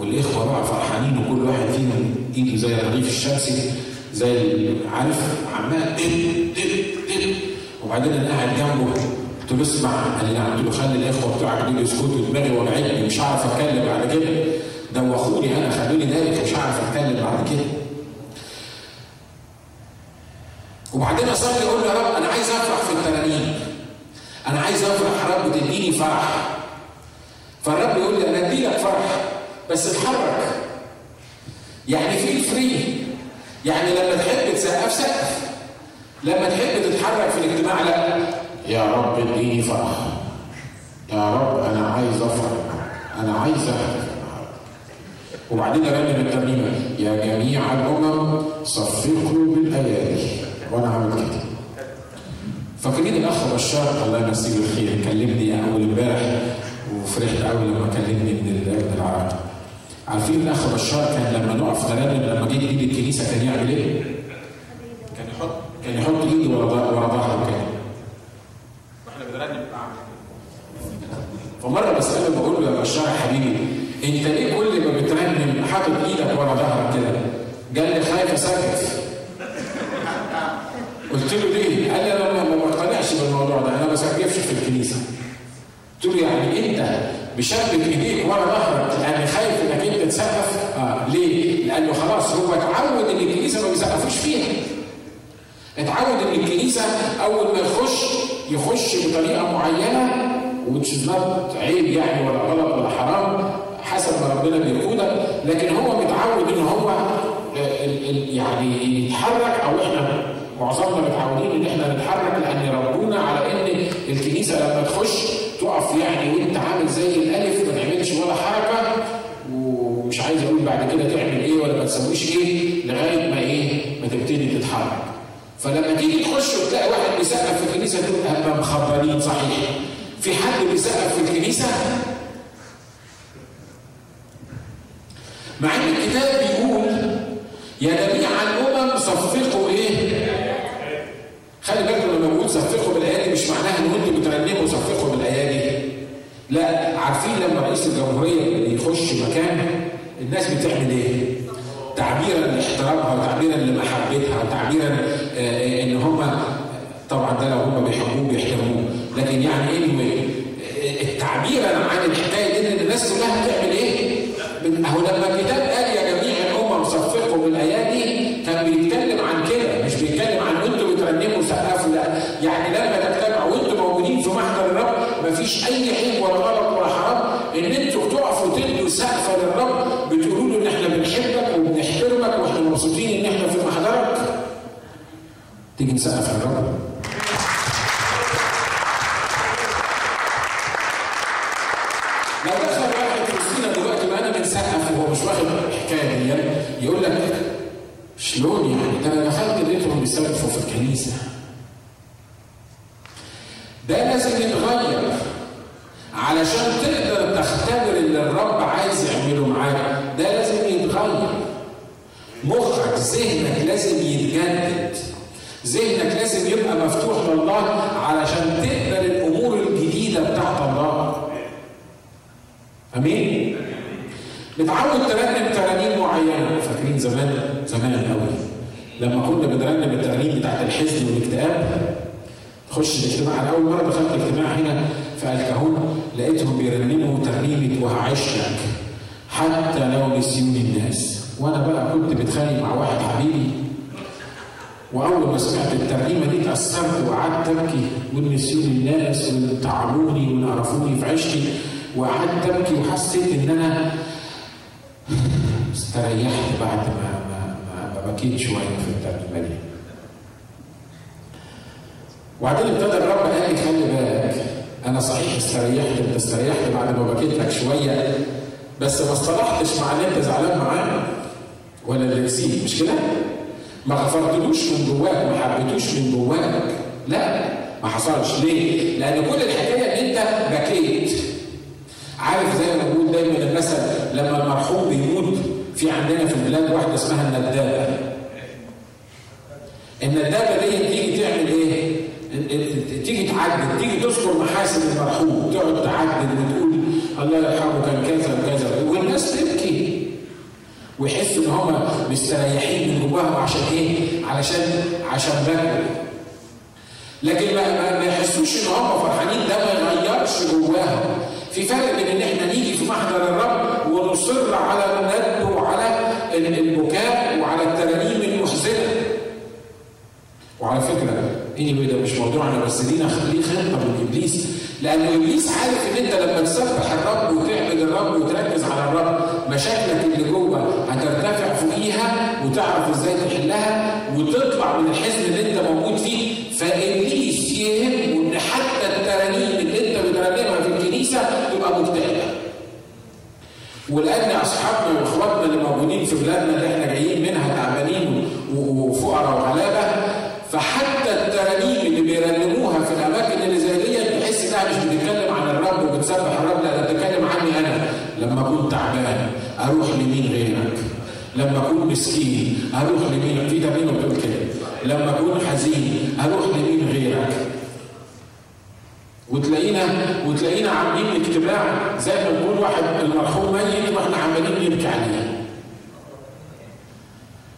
والإخوة بقى فرحانين وكل واحد فيهم ايده زي الرغيف الشمسي زي عارف عمال دب دب دب وبعدين أنا قاعد جنبه قلت له اسمع قال لي قلت له خلي الإخوة بتوعك دول يسكتوا دماغي وجعتني مش هعرف أتكلم بعد كده. دوخوني أنا خلوني دايخ مش هعرف أتكلم بعد كده. وبعدين أصلي أقول يا رب أنا عايز أفرح في الترانيم أنا عايز أفرح يا رب تديني فرح. فالرب يقول لي أنا ادي لك فرح بس اتحرك. يعني في فري يعني لما تحب تسقف سقف. لما تحب تتحرك في الاجتماع لا. يا رب اديني فرح يا رب أنا عايز أفرح. أنا عايز احتفل وبعدين ارنم الترنيمه يا جميع الأمم صفقوا بالأيادي. وأنا عامل كده. فاكرين الأخ بشار الله يمسيه بالخير. كلمني أول امبارح وفرحت قوي لما كلمني من الابن العراقي عارفين الأخ بشار كان لما نقف نرنم لما جه جديد الكنيسة كان يعمل إيه؟ كان يحط كان يحط إيده ورا ورا ظهره كده وإحنا بنرنم فمره بساله بقول له يا بشار حبيبي أنت ليه كل ما بترنم حاطط إيدك ورا ظهرك كده؟ قال لي خايف اسكت قلت له ليه؟ قال لي أنا ما بقتنعش بالموضوع ده أنا ما بسجفش في الكنيسة. قلت له يعني أنت بشبك إيديك ورا ظهرك لأن خايف إنك أنت تسقف؟ آه ليه؟ لأنه خلاص هو اتعود إن الكنيسة ما بيسقفوش فيها. اتعود إن الكنيسة أول ما يخش يخش بطريقة معينة وتش عيب يعني ولا غلط ولا حرام حسب ما ربنا بيقودك لكن هو متعود إن هو يعني يتحرك أو إحنا معظمنا متعودين إن إحنا نتحرك لأن ربونا على إن الكنيسة لما تخش تقف يعني وأنت عامل زي الألف ما تعملش ولا حركة ومش عايز أقول بعد كده تعمل إيه ولا ما تسويش إيه لغاية ما إيه ما تبتدي تتحرك. فلما تيجي تخش وتلاقي واحد بيسقف في الكنيسة تقول هم مخبرين صحيح. في حد بيسقف في الكنيسة مع إن الكتاب بيقول يا جميع الأمم صفقوا إيه؟ خلي بالكم لما بقول صفقوا بالأيادي مش معناها إن أنتوا بترنموا صفقوا بالأيادي لا عارفين لما رئيس الجمهورية بيخش مكان الناس بتعمل إيه؟ تعبيرا لاحترامها وتعبيرا لمحبتها وتعبيرا آه إن هم طبعا ده لو هم بيحبوه بيحترموه. لكن يعني إيه تعبيرا عن الحكاية دي إن الناس كلها بتعمل إيه؟ أهو لما الكتاب قال يا جميع الأمم صفقوا بالأيادي كان بيتكلم عن كده مش بيتكلم عن أنتوا بترنموا سقفوا لا يعني لما تجتمعوا وانتوا موجودين في محضر الرب مفيش أي عيب ولا غلط ولا حرام إن أنتوا تقفوا تدوا سقفه للرب بتقولوا له إن إحنا بنحبك وبنحترمك وإحنا مبسوطين إن إحنا في محضرك. تيجي نسقف للرب لو دخل واحد في وسطينا دلوقتي وأنا بنسقف وهو مش واخد الحكاية دي يقول لك شلون يعني؟ ده أنا دخلت لقيتهم بيسقفوا في الكنيسة ده لازم يتغير علشان تقدر تختبر اللي الرب عايز يعمله معاك ده لازم يتغير مخك ذهنك لازم يتجدد ذهنك لازم يبقى مفتوح لله علشان تقبل الأمور الجديده بتاعت الله امين متعود ترنم ترانيم معينه فاكرين زمان زمان قوي لما كنا بنرنم الترانيم بتاعت الحزن والاكتئاب تخش الاجتماع أنا اول مره دخلت اجتماع هنا في الكهون لقيتهم بيرنموا ترنيمة وهعشك حتى لو نسيوني الناس. وأنا بقى كنت بتخانق مع واحد حبيبي وأول ما سمعت الترنيمة دي اتأثرت وقعدت أبكي ونسيوني الناس وطعنوني ونعرفوني في عشتي وقعدت أبكي وحسيت إن أنا استريحت بعد ما بكيت شوية في الترجمه دي. وبعدين ابتدى الرب قال لي خلي بالك أنا صحيح استريحت أنت استريحت بعد ما بكيت لك شوية بس ما اصطلحتش مع اللي أنت زعلان معاه ولا اللي نسيت مش كده؟ ما غفرتلوش من جواك ما حبيتوش من جواك لا ما حصلش ليه؟ لأن كل الحكاية إن أنت بكيت عارف زي ما بقول دايما المثل لما المرحوم بيموت في عندنا في البلاد واحدة اسمها الندابه. الندابه دي تيجي تعمل إيه؟ تيجي تعدد تيجي تذكر محاسن المرحوم تقعد تعدد وتقول الله يرحمه كان كذا وكذا والناس تبكي ويحسوا إن هم مستريحين من جواهم عشان إيه؟ علشان عشان بكوا لكن ما, ما يحسوش إن هم فرحانين ده ما يغيرش جواهم في فرق بين إن إحنا نيجي في محضر الرب ونصر على الندب وعلى البكاء وعلى الترانيم المحزنه. وعلى فكرة إني ده مش موضوعنا بس لينا ليه خطه من إبليس لأن إبليس عارف إن أنت لما تسبح الرب وتعبد الرب وتركز على الرب مشاكلك اللي جوه هترتفع فوقيها وتعرف إزاي تحلها وتطلع من الحزن اللي أنت موجود فيه فإبليس يهمه إن حتى الترانيم اللي أنت بترنمها في الكنيسة تبقى مكتئبه. ولأن أصحابنا وأخواتنا اللي موجودين في بلادنا اللي إحنا جايين منها تعبانين وفقراء وغلابة فحتى الترانيم اللي بيرنموها في الاماكن اللي زي دي تحس انها مش بتتكلم عن وبتسبح الرب ده بتتكلم عني أنا لما أكون تعبان أروح لمين غيرك؟ لما أكون مسكين أروح لمين؟ في ترنيمه بتقول كده. لما أكون حزين أروح لمين غيرك؟ وتلاقينا وتلاقينا عاملين اجتماع زي ما بنقول واحد المرحوم ميت وإحنا عمالين نبكي عليه.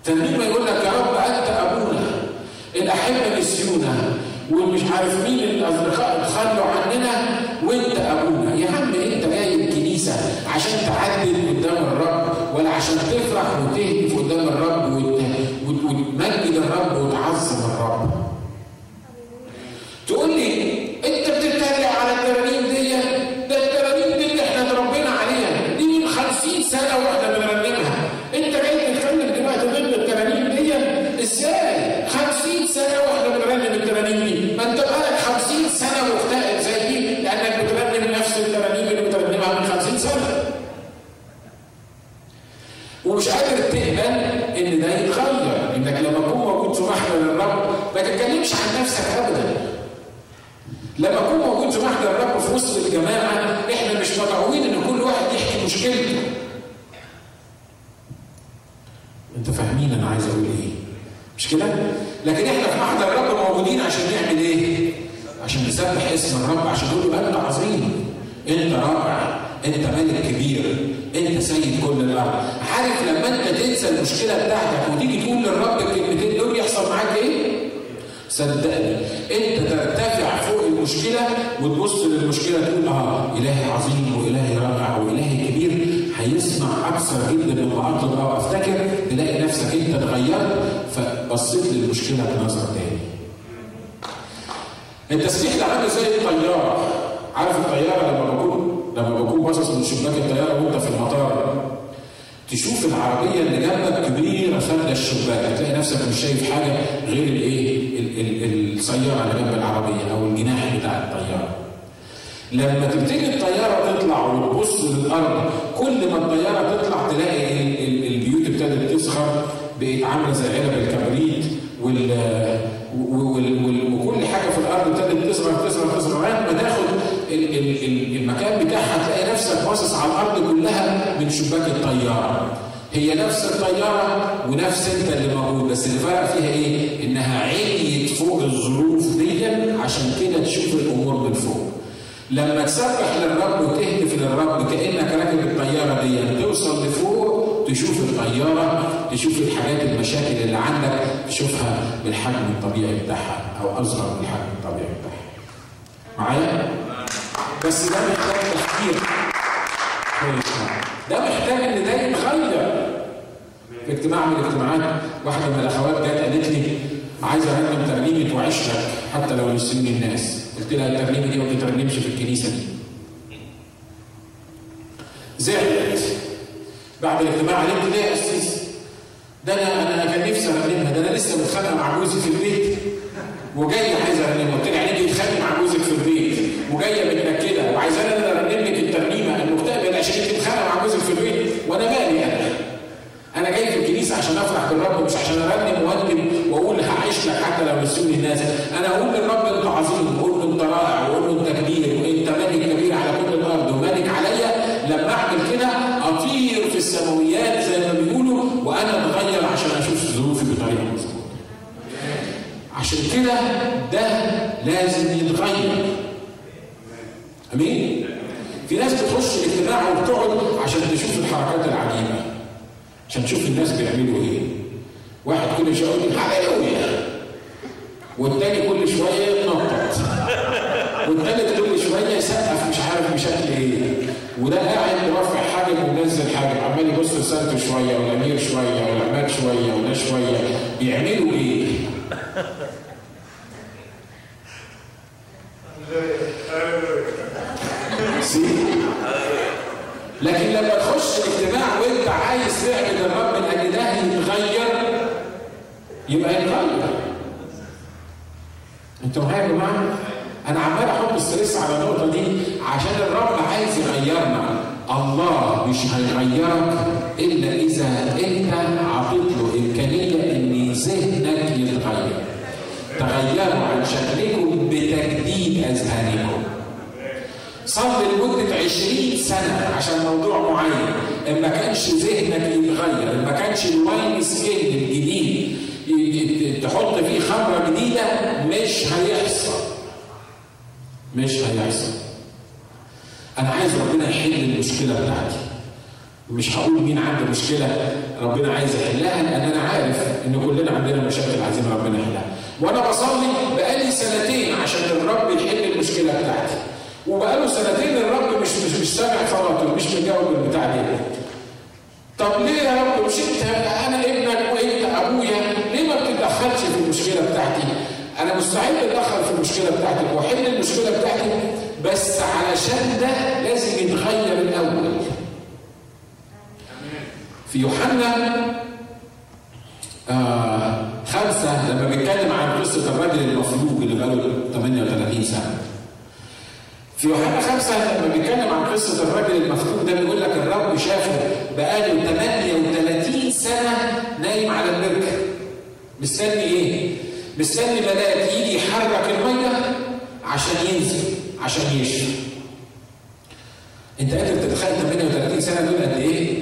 ترنيمه يقول لك يا رب أنت أبونا الأحبة نسيونا ومش عارف مين الأصدقاء اتخلوا عننا وانت أبونا. يا عم أنت جاي الكنيسة عشان تعدل قدام الرب ولا عشان تفرح وتهتف قدام الرب وتمجد الرب وتعظم الرب تقول لي انت بتتريق على الترانيم دي ده الترانيم دي اللي إحنا اتربينا عليها دي من 50 سنه وإحنا بنرنمها انت جاي تتكلم دلوقتي ضد الترانيم دي إزاي 50 سنه وإحنا بنرنم الترانيم دي ما انت بقالك 50 سنه مكتئب قادر تقبل ان ده يتغير انك لما تكون موجود في محضر الرب ما تتكلمش عن نفسك ابدا لما اكون موجود في محضر الرب في وسط الجماعه إحنا مش مدعوين ان كل واحد يحكي مشكلته انت فاهمين أنا عايز أقول إيه مش كده لكن إحنا في محضر الرب موجودين عشان نعمل إيه عشان نسبح اسم الرب عشان نقول له انت عظيم انت رائع انت ملك كبير انت سيد كل الأرض عارف لما انت تنسى المشكلة بتاعتك. وتيجي تقول للرب الكلمتين دول يحصل معاك إيه؟ صدقني. أنت ترتفع فوق المشكلة وتبص للمشكلة تقول آه إلهي عظيم وإلهي رائع وإلهي كبير. هيسمع أكثر جدا مما اطلب أو أفتكر تلاقي نفسك أنت اتغيرت فبصيت للمشكلة بنظر تاني. التسبيح ده عامل زي الطياره عارف الطيارة لما بكون؟ لما بكون باصص من شباك الطيارة وأنت في المطار. تشوف العربية اللي جنبك كبيرة سد الشباك تلاقي نفسك مش شايف حاجة غير الإيه؟ السيارة اللي جنب العربية أو الجناح بتاع الطيارة. لما تبتدي الطيارة تطلع وتبص للأرض كل ما الطيارة تطلع تلاقي البيوت ابتدت تسخر بقت عاملة زي علب الكبريت وكل حاجة في الأرض ابتدت تصغر تصغر تصغر لغاية ما تاخد المكان بتاعها تلاقي نفسك باصص على الأرض كلها من شباك الطيارة. هي نفس الطيارة ونفس أنت اللي موجود بس اللي فرق فيها إيه؟ إنها عليت فوق الظروف دي عشان كده تشوف الأمور من فوق. لما تسبح للرب وتهتف للرب كأنك راكب الطيارة دي توصل لفوق تشوف الطيارة تشوف الحاجات المشاكل اللي عندك تشوفها بالحجم الطبيعي بتاعها أو أصغر من الحجم الطبيعي بتاعها. معايا؟ بس ده محتاج تفكير. ده محتاج إن ده يتغير في اجتماع من الاجتماعات. واحدة من الأخوات جت قالت لي عايزه ارنم ترنيمة وعيش لك حتى لو يسلم الناس. قلت لها الترنيمة دي ما بتترنمش في الكنيسة دي. زعلت. بعد الاجتماع قالت لي ليه يا أستاذ ده أنا أنا كان نفسي ارنمها ده أنا لسه متخانقه مع جوزي في البيت. وجايه عايزه ارنمها قلت لها يعني تتخانق مع جوزك في البيت؟ وجايه متنكده وعايزه أنا ارنم لك الترنيمة المكتئبة عشان انت متخانقه مع جوزك في البيت وأنا مالي أنا؟ أنا جاي في الكنيسة عشان أفرح بالرب مش عشان أرنم واندم وأقول هعيش لك حتى لو نسوني الناس. أنا أقول للرب أنت عظيم واقول له أنت رائع واقول له أنت كبير. وأنت ملك كبير على كل الأرض وملك عليا. لما أعمل كده أطير في السماويات زي ما بيقولوا وأنا أتغير عشان أشوف ظروفي بطريقة مظبوطة. عشان كده ده لازم يتغير. أمين؟ في ناس بتخش الاجتماع وبتقعد عشان تشوف الحركات العجيبة عشان تشوف الناس بيعملوا إيه. واحد كل شوية يقول هللويا! والتاني كل شوية يتنطط. والتالت كل شوية يسقف مش عارف بشكل إيه. وده قاعد رافع حاجة ومنزل حاجة عمال يبص لسانته شوية والأمير شوية والعماد شوية وده شوية. بيعملوا إيه؟ لكن لما تخش الاجتماع وانت عايز تعمل الرب إن ده يتغير؟ يبقى يتغير. أنتوا معايا يا جماعة؟ أنا عمال أحط ستريس على النقطة دي عشان الرب عايز يغيرنا. الله مش هيغيرك إلا إذا أنت عطيت له إمكانية إن ذهنك يتغير. تغيروا عن شكلكم بتجديد أذهانكم. صلي لمدة 20 سنة عشان موضوع معين. ما كانش ذهنك يتغير ما كانش ال wine skin الجديد تحط فيه خمرة جديدة مش هيحصل. مش هيحصل. أنا عايز ربنا يحل المشكلة بتاعتي. مش هقول مين عنده مشكلة ربنا عايز يحلها لأن أنا عارف إن كلنا عندنا مشاكل عايزين ربنا يحلها. وأنا بصلي بقالي سنتين عشان الرب يحل المشكلة بتاعتي. وبقاله سنتين الرب مش مش مش سامع صلاته مش مجاوب البتاع دي. طب ليه يا رب مش انت أنا ابنك وانت ابويا ليه ما بتتدخلش في المشكلة بتاعتي؟ أنا مستعد اتدخل في المشكلة بتاعتك واحل المشكلة بتاعتي بس علشان ده لازم يتغير الأول. في يوحنا آه خمسة لما بيتكلم عن قصة الراجل المفلوج اللي بقاله 38 سنة. في يوحنا خمسة لما بيتكلم عن قصة الراجل المفتوح ده بيقول لك الرب شافه بقاله 38 مستني إيه؟ مستني ملاك يجي يحرك المية عشان ينزل عشان يشفي أنت قادر تتخيل 38 سنة دول قد إيه؟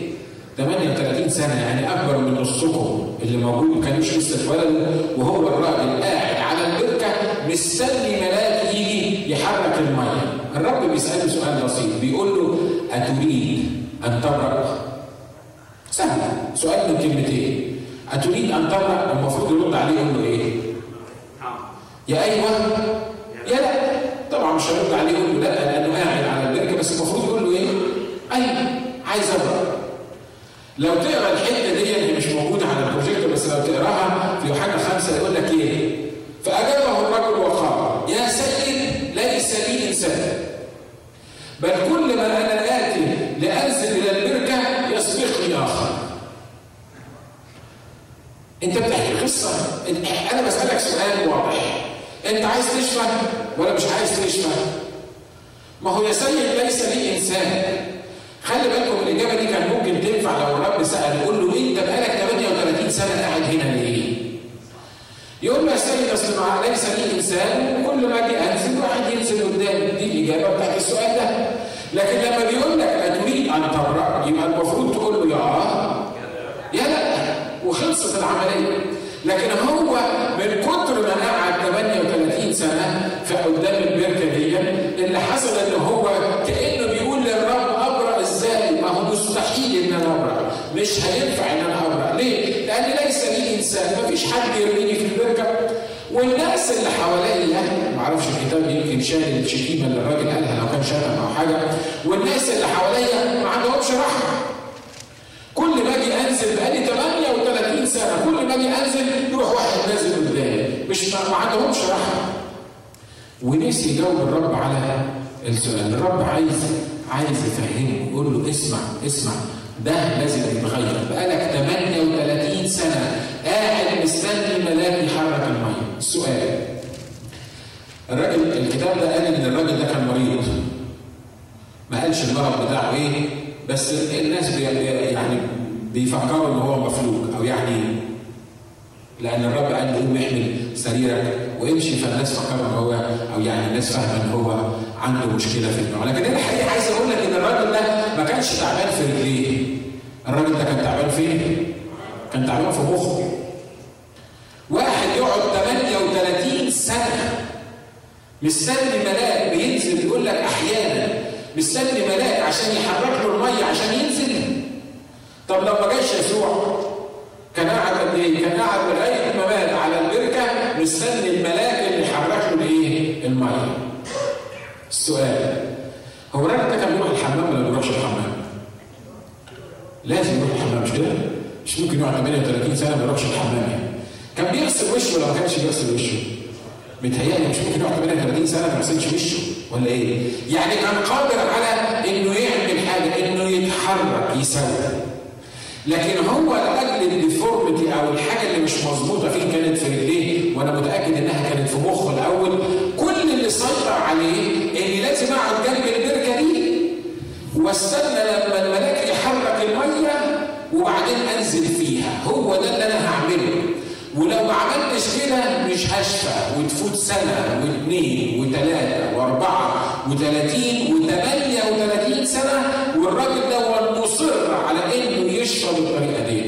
38 سنة يعني أكبر من نصكم اللي موجود ما كانوش لسه اتولدوا وهو الراجل قاعد على البركة مستني ملاك يجي يحرك المية الرب بيساله سؤال بسيط بيقول له أتريد أن تبرأ؟ سهل سؤال من كلمتين أتريد أن تبرأ؟ المفروض يرد عليه يقول له إيه؟ يا أيوه يا لا طبعا مش هيرد عليه يقول له لا لأنه قاعد على البركة بس المفروض يقول له إيه؟ أيوه عايز أبرأ لو تقرأ الحتة دي اللي مش موجودة على البروجيكتور بس لو تقراها في يوحنا خمسة يقول لك إيه؟ فاجابه الرجل وقال يا سيد ليس لي انسان بل كل ما أنا اتي لانزل إلى البركه يسبقني اخر. انت بتحكي قصة. أنا بسألك سؤال واضح. انت عايز تشفى ولا مش عايز تشفى؟ ما هو يا سيد ليس لي إنسان. خلي بالكم الإجابة دي كان ممكن تنفع لو الرب سأل. يقول له انت بقالك 38 سنة قاعد هنا ليه؟ يقول له يا سيد اصل ليس لي إنسان. وكل ما أجي أنزل واحد ينزل قدامي. دي الإجابة بتاعت السؤال ده. لكن لما بيقول لك أتريد أن تبرأ يبقى المفروض تقول له يا آه وخلصت العملية. لكن هو من كتر ما قعد 38 سنة في قدام البركة دي اللي حصل إن هو كأنه بيقول للرب ابرأ إزاي؟ ما هو مستحيل إن أنا ابرأ مش هينفع إن أنا ابرأ ليه؟ لأن ليس لي إنسان. ما فيش حد يرميني في البركة. والناس اللي حواليا ما أعرفش الكتاب يمكن شال الشتيمة اللي الراجل قالها لو كان شتم أو حاجة. والناس اللي حواليا ما عندهمش رحمه كل ما أجي انزل بقالي 38 أجي انزل يروح واحد نازل قدامي مش ما عندهمش رحمه ونسي يجاوب الرب على السؤال الرب عايز عايز يفهمه يقول له اسمع اسمع ده لازم يتغير. بقالك 38 سنة قاعد مستني ملاك يحرك المية. السؤال الراجل الكتاب ده قال إن الراجل ده كان مريض. ما قالش المرض بتاعه إيه بس الناس بي يعني بيفكروا إن هو مفلوج أو يعني لأن الرب قال له قوم احمل سريرك وامشي فالناس فكروا هو أو يعني الناس فاهمه إن هو عنده مشكلة في النوع لكن أنا الحقيقة عايز أقول لك إن الراجل ده ما كانش تعبان في رجليه. الراجل ده كان تعبان فين؟ كان تعبان في مخه. واحد يقعد 38 سنة مستني ملاك بينزل يقول لك أحيانا مستني ملاك عشان يحرك له المية عشان ينزل. طب لو ما جاش يسوع كان قاعد قد إيه؟ كان قاعد لغايه ما مات على البركة مستني الملاك اللي يحرك له الايه؟ المية. السؤال هو الراجل ده كان بيروح الحمام ولا ما بيروحش الحمام؟ لازم يروح الحمام مش كده؟ مش ممكن يقعد 38 سنة ما يروحش الحمام يعني. كان بيغسل وشه ولا ما كانش بيغسل وشه؟ متهيألي مش ممكن يقعد 38 سنة ما يغسلش وشه ولا إيه؟ يعني كان قادر على إنه يعمل حاجة إنه يتحرك يسوي. لكن هو لأجل الديفورميتي أو الحاجة اللي مش مظبوطة فيه كانت في رجليه وأنا متأكد إنها كانت في مخه الأول كل اللي سيطر عليه اني لازم اقعد جنب البركة دي. واستنى لما الملاك يحرك المية وبعدين أنزل فيها. هو ده اللي أنا هعمله. ولو ما عملتش كده مش هشفى. وتفوت سنة واثنين وثلاثه وأربعة وثلاثين وثمانيه وثلاثين سنة والراجل انه يشفى بالطريقة دي.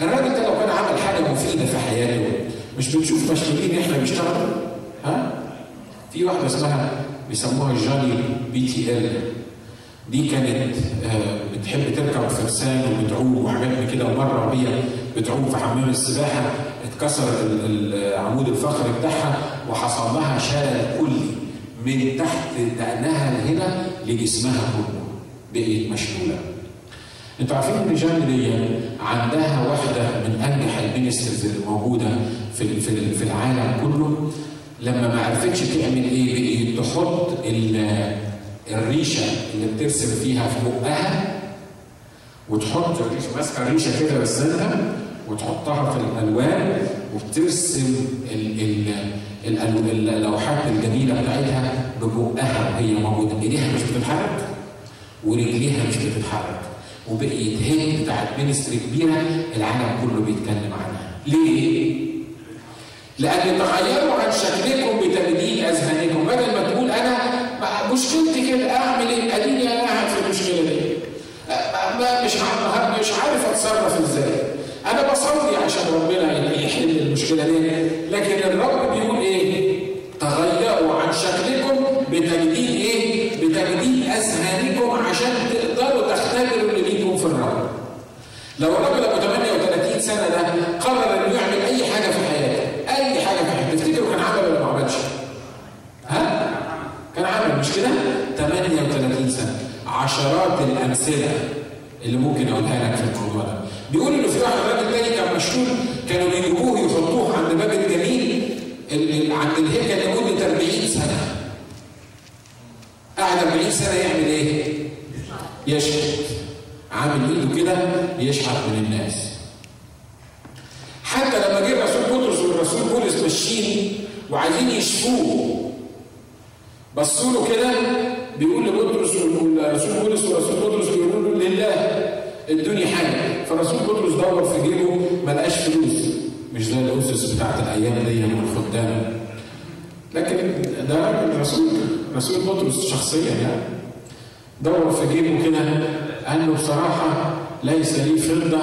الراجل ده لو كان عمل حاجة مفيدة في حياته مش بنشوف مشغولين إحنا بيشتغلوا ها؟ في واحدة اسمها بيسموها جاني بي تي إل دي كانت آه بتحب تركب فرسان وبتعوم وحاجات كده ومرة وهي بتعوم في حمام السباحة اتكسر العمود الفقري بتاعها وحصل لها شلل كلي من تحت دقنها لهنا لجسمها كله بقيت مشلولة. أنتوا عارفين ان جان دي عندها واحدة من أنجح ال ministries اللي موجودة في في العالم كله. لما ما عرفتش تعمل إيه بقيت تحط الريشة اللي بترسم فيها في بقها وتحط الريشة ماسكة الريشة كده بسنها وتحطها في الألوان وبترسم ال ال اللوحات الجميلة بتاعتها ببقها وهي موجودة. إيديها مش بتتحرك ورجليها مش بتتحرك. وبقيت هيك بتاعت مينستري كبيرة العالم كله بيتكلم عنها ليه؟ لأن تغيروا عن شكلكم بتجديد أذهانكم بدل ما تقول أنا مشكلتي كده أعمل إيه؟ أديني أنا قاعد في المشكلة دي ما مش مش عارف أتصرف إزاي أنا بصلي عشان ربنا يحل المشكلة دي لكن الرب بيقول إيه؟ لو الراجل ابو 38 سنة ده قرر إنه يعمل أي حاجة في حياته أي حاجة في حياته تفتكروا كان عمل ولا ما عملش؟ ها؟ كان عمل مش كده؟ 38 سنة عشرات الأمثلة اللي ممكن أقولها لك في الموضوع ده بيقول إنه في واحد راجل تاني كان مشهور كانوا بيجيبوه يحطوه عند باب الجميل عند الهيكل لمده 40 سنة قعد 40 سنة يعمل إيه؟ يشهد عامل ايده كده يشحت من الناس. حتى لما جه الرسول بطرس والرسول بولس ماشيين وعايزين يشفوه بصوا له كده بيقول لبطرس والرسول بولس والرسول بطرس بيقولوا له لله ادوني حاجة. فالرسول بطرس دور في جيبه ما لقاش فلوس. مش زي الأسس بتاعت الأيام دي من الخدام. لكن ده راجل رسول رسول بطرس شخصيا يعني. دور في جيبه كده قال له بصراحة ليس لي فضة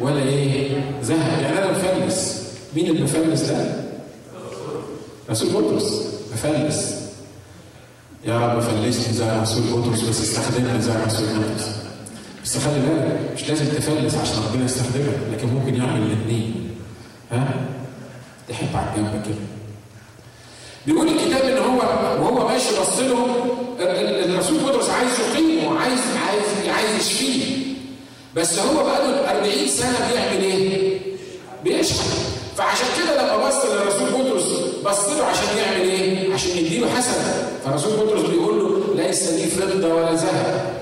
ولا إيه ذهب يعني أنا مفلس. مين اللي مفلس ده؟ رسول بطرس. مفلس. يا رب فلسني زي رسول بطرس بس استخدمني زي رسول بطرس. بس خلي بالك مش لازم تفلس عشان ربنا يستخدمك لكن ممكن يعمل الاثنين ها؟ تحب على الجنب كده. بيقول الكتاب إن هو وهو ماشي بص الرسول بطرس عايز يقيمه عايز عايز عايز يشفيه بس هو بقى له 40 سنة بيعمل إيه؟ بيشحن. فعشان كده لما بص للرسول بطرس بص له عشان يعمل إيه؟ عشان يديله حسنة. فالرسول بطرس بيقول له ليس لي فضه ولا ذهب.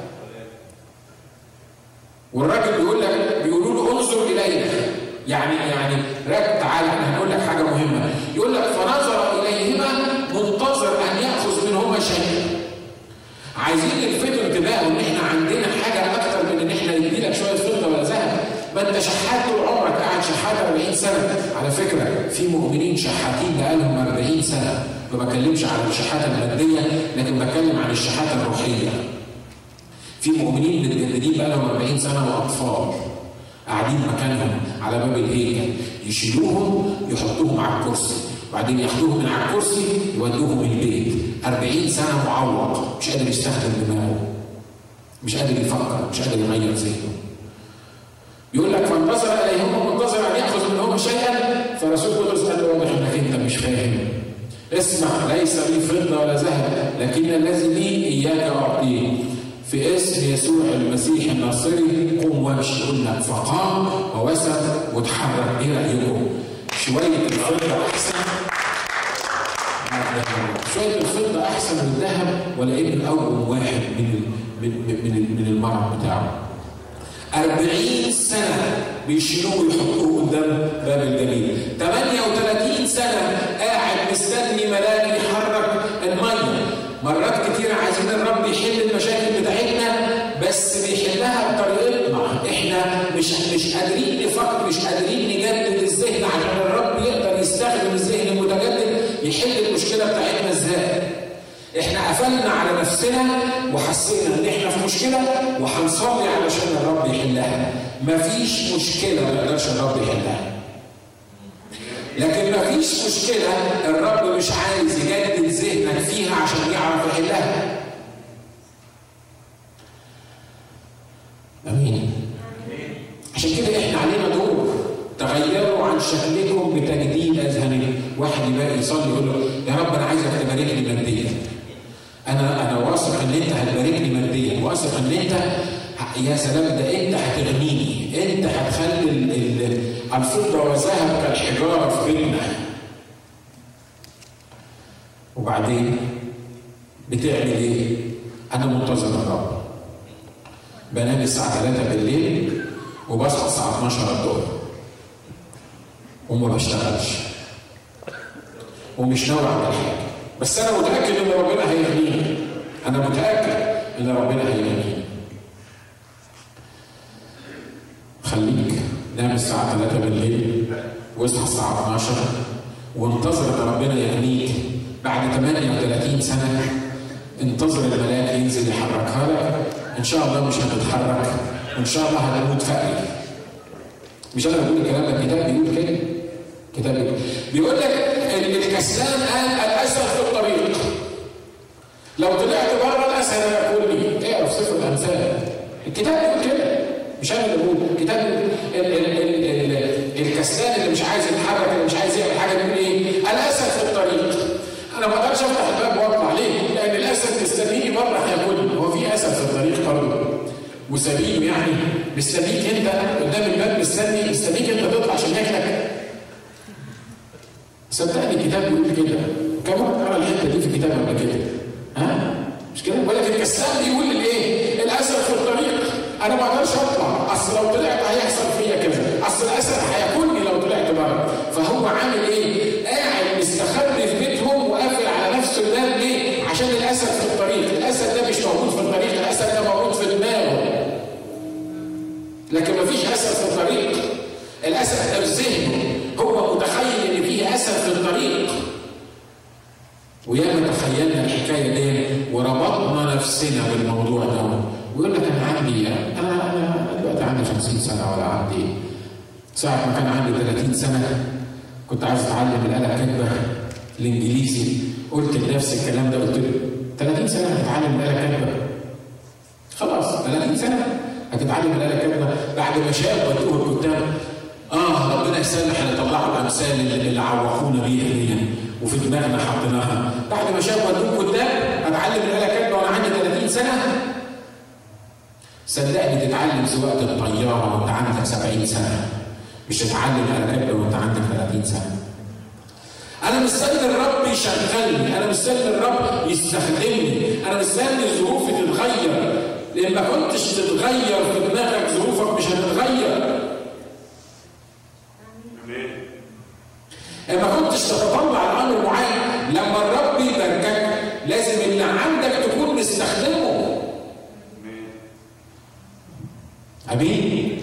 والراجل بيقول لك بيقولوا له انظر إلينا. يعني يعني راجل تعالى إحنا هنقول لك حاجة مهمة. يقول لك فنظر إليهما منتظر أن يأخذ منهما شيئا. عايزين نلفتوا انتباهه إن إحنا عندنا حاجة أكتر من ان إحنا ندي لك شوية فضه ولا انت شحات طول عمرك قاعد شحات 40 سنة. على فكرة في مؤمنين شحاتين بقالهم 40 سنة. ما بكلمش عن الشحاته الماديه لكن بتكلم عن الشحاته الروحية. في مؤمنين متجددين بقالهم 40 سنة وأطفال قاعدين مكانهم على باب الهيكل. يشيلوهم يحطوهم على الكرسي. وبعدين ياخدوهم من على الكرسي يودوهم البيت. 40 سنة معوق مش قادر يستخدم دماغه. مش قادر يفكر مش قادر يغير ذهنه. يقول لك فانتصر إليهم منتظر أن ياخذ منهم شيئا فرسول بطرس قال له واضح انك أنت مش فاهم. اسمع ليس لي فضه ولا ذهب لكن الذي لي إياك أعطيه. في اسم يسوع المسيح الناصري قوم وامشي لك فقام ووسط وتحرك إيه رايكم؟ شوية الفضه أحسن. شوية الفضه أحسن من الذهب ولا ابن اول واحد من من من المرض بتاعه. 40 سنة بيشيلوه ويحطوه قدام باب الجليل 38 سنة قاعد مستني ملاك يحرك المية مرات كتير عايزين الرب يحل المشاكل بتاعتنا بس بيحلها بطريقتنا إحنا مش مش قادرين نفكر مش قادرين نجدد الذهن عشان الرب يقدر يستخدم الذهن المتجدد يحل المشكلة بتاعتنا إزاي؟ إحنا قفلنا على نفسنا وحسينا ان إحنا في مشكلة وهنصلي علشان الرب يحلها. مفيش مشكلة ما يقدرش الرب يحلها. لكن مفيش مشكلة الرب مش عايز يجدد ذهنك فيها عشان يعرف يحلها. آمين. عشان كده إحنا علينا دور. تغيروا عن شكلكم بتجديد أذهانكم. واحد يبقى يصلي يقول له يا رب أنا عايزك تباركني ماديا. أنا أنا واثق إن أنت هتباركني ماديا. واثق إن أنت يا سلام ده أنت هتغنيني. أنت هتخلي الفضة والذهب كالحجارة في بيتنا. وبعدين بتعمل إيه؟ أنا منتظر الرب بنام الساعة 3 بالليل وبصحى الساعة 12 الظهر. وما بشتغلش. ومش ناوي أعمل حاجة. بس أنا متأكد إن ربنا هيغنيني أنا متأكد إن ربنا هيغنيني خليك نام الساعة 3 بالليل واصحى الساعة 12 وانتظر إن ربنا يغنيك بعد 38 سنة. انتظر الملاك ينزل يحركها لك. إن شاء الله مش هتتحرك. وان شاء الله هتموت فقري. مش أنا بقول الكلام ده الكتاب بيقول كده. كتاب بيقول, لك الكسلان قال الأسد في الطريق. لو طلعت بره الأسد هياكلني اقرا في سفر الأمثال. الكتاب بيقول كده مش أنا اللي بقول. الكتاب ال ال ال الكسلان اللي مش عايز يتحرك اللي مش عايز يعمل حاجة بيقول إيه؟ الأسد في الطريق. أنا ما أقدرش أفتح الباب وأطلع ليه؟ لأن الأسد مستنيني بره هياكلني هو في أسد في الطريق برضه. وسبيل يعني مستنيك أنت قدام الباب مستني مستنيك أنت تطلع عشان ياكلك صدقني الكتاب بيقول كده. كم مره قرا الحتة دي في الكتاب قبل كده؟ ها؟ مش كده؟ ولكن الكسلان بيقول الايه الاسد في الطريق. أنا ما أقدرش أطلع. أصل لو طلعت هيحصل فيا كذا. أصل الاسد هياكلني لو طلعت بره. فهو عامل إيه؟ سنة كنت عايز أتعلم الآلة كاتبه الإنجليزي. قلت لنفسي الكلام ده قلت له 30 سنة هتتعلم الآلة كاتبه خلاص 30 سنة هتتعلم الآلة كاتبه بعد ما شاف ودوه الكتاب آه ربنا يسامح اللي طلعوا الأمثال اللي, عوقونا بيها دي وفي دماغنا حطيناها. بعد ما شاف ودوه كتاب اتعلم الآلة كاتبه وأنا عندي 30 سنة. صدقني تتعلم سواقة الطيارة وأنت عندك 70 سنة. مش تتعلم كاتبه وانت عندك 30 سنة. أنا مستني الرب يشغلني أنا مستني الرب يستخدمني أنا مستني ظروفي تتغير. لأن ما كنتش تتغير في دماغك ظروفك مش هتتغير. ما كنتش تتطلع لامر معين لما الرب يباركك لازم اللي عندك تكون مستخدمه. أمين.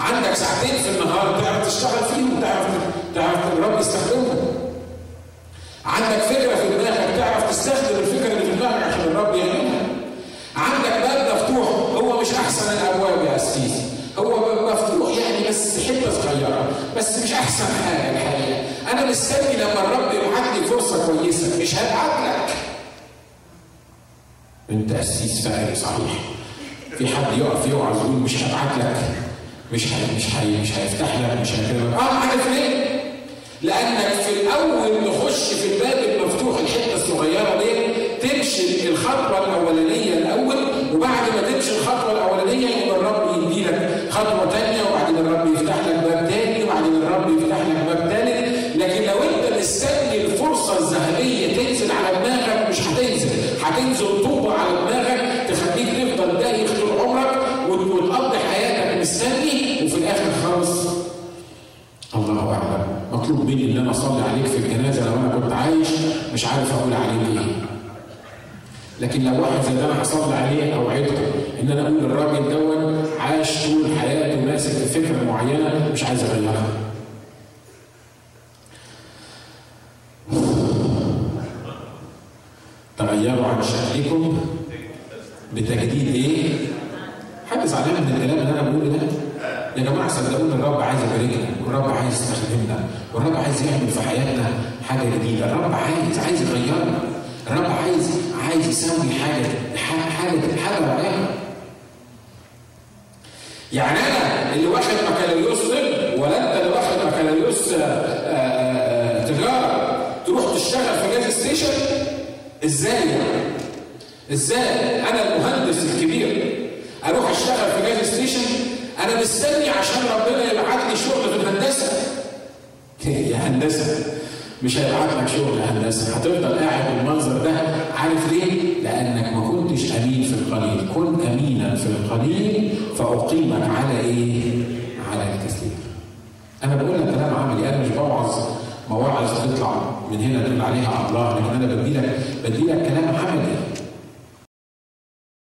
عندك ساعتين في النهار تعرف تشتغل فيهم تعرف تعرف الرب يستخدمهم. عندك فكرة في دماغك تعرف تستخدم الفكرة اللي في دماغك عشان الرب يعملها عندك باب مفتوح هو مش أحسن الأبواب يا سيدي. هو باب مفتوح يعني بس حتة صغيرة بس مش أحسن حاجة الحقيقة. أنا مستني لما الرب يبعت فرصة كويسة مش هبعت لك. أنت قسيس فقري صحيح. في حد يقف يوعظ يقول مش هبعت لك. مش هي مش هي مش هيفتح لك مش هيكلمك آه عارف ليه؟ لأنك في الأول نخش في الباب المفتوح الحتة الصغيرة دي تمشي الخطوة الأولانية الأول وبعد ما تمشي الخطوة مني إن أنا أصلي عليك في الجنازة لو أنا كنت عايش مش عارف أقول عليك إيه. لكن لو واحد زي ده أنا هصلي عليه أوعدكم إن أنا أقول الراجل دون عاش طول حياته ماسك فكرة معينة مش عايز اغيرها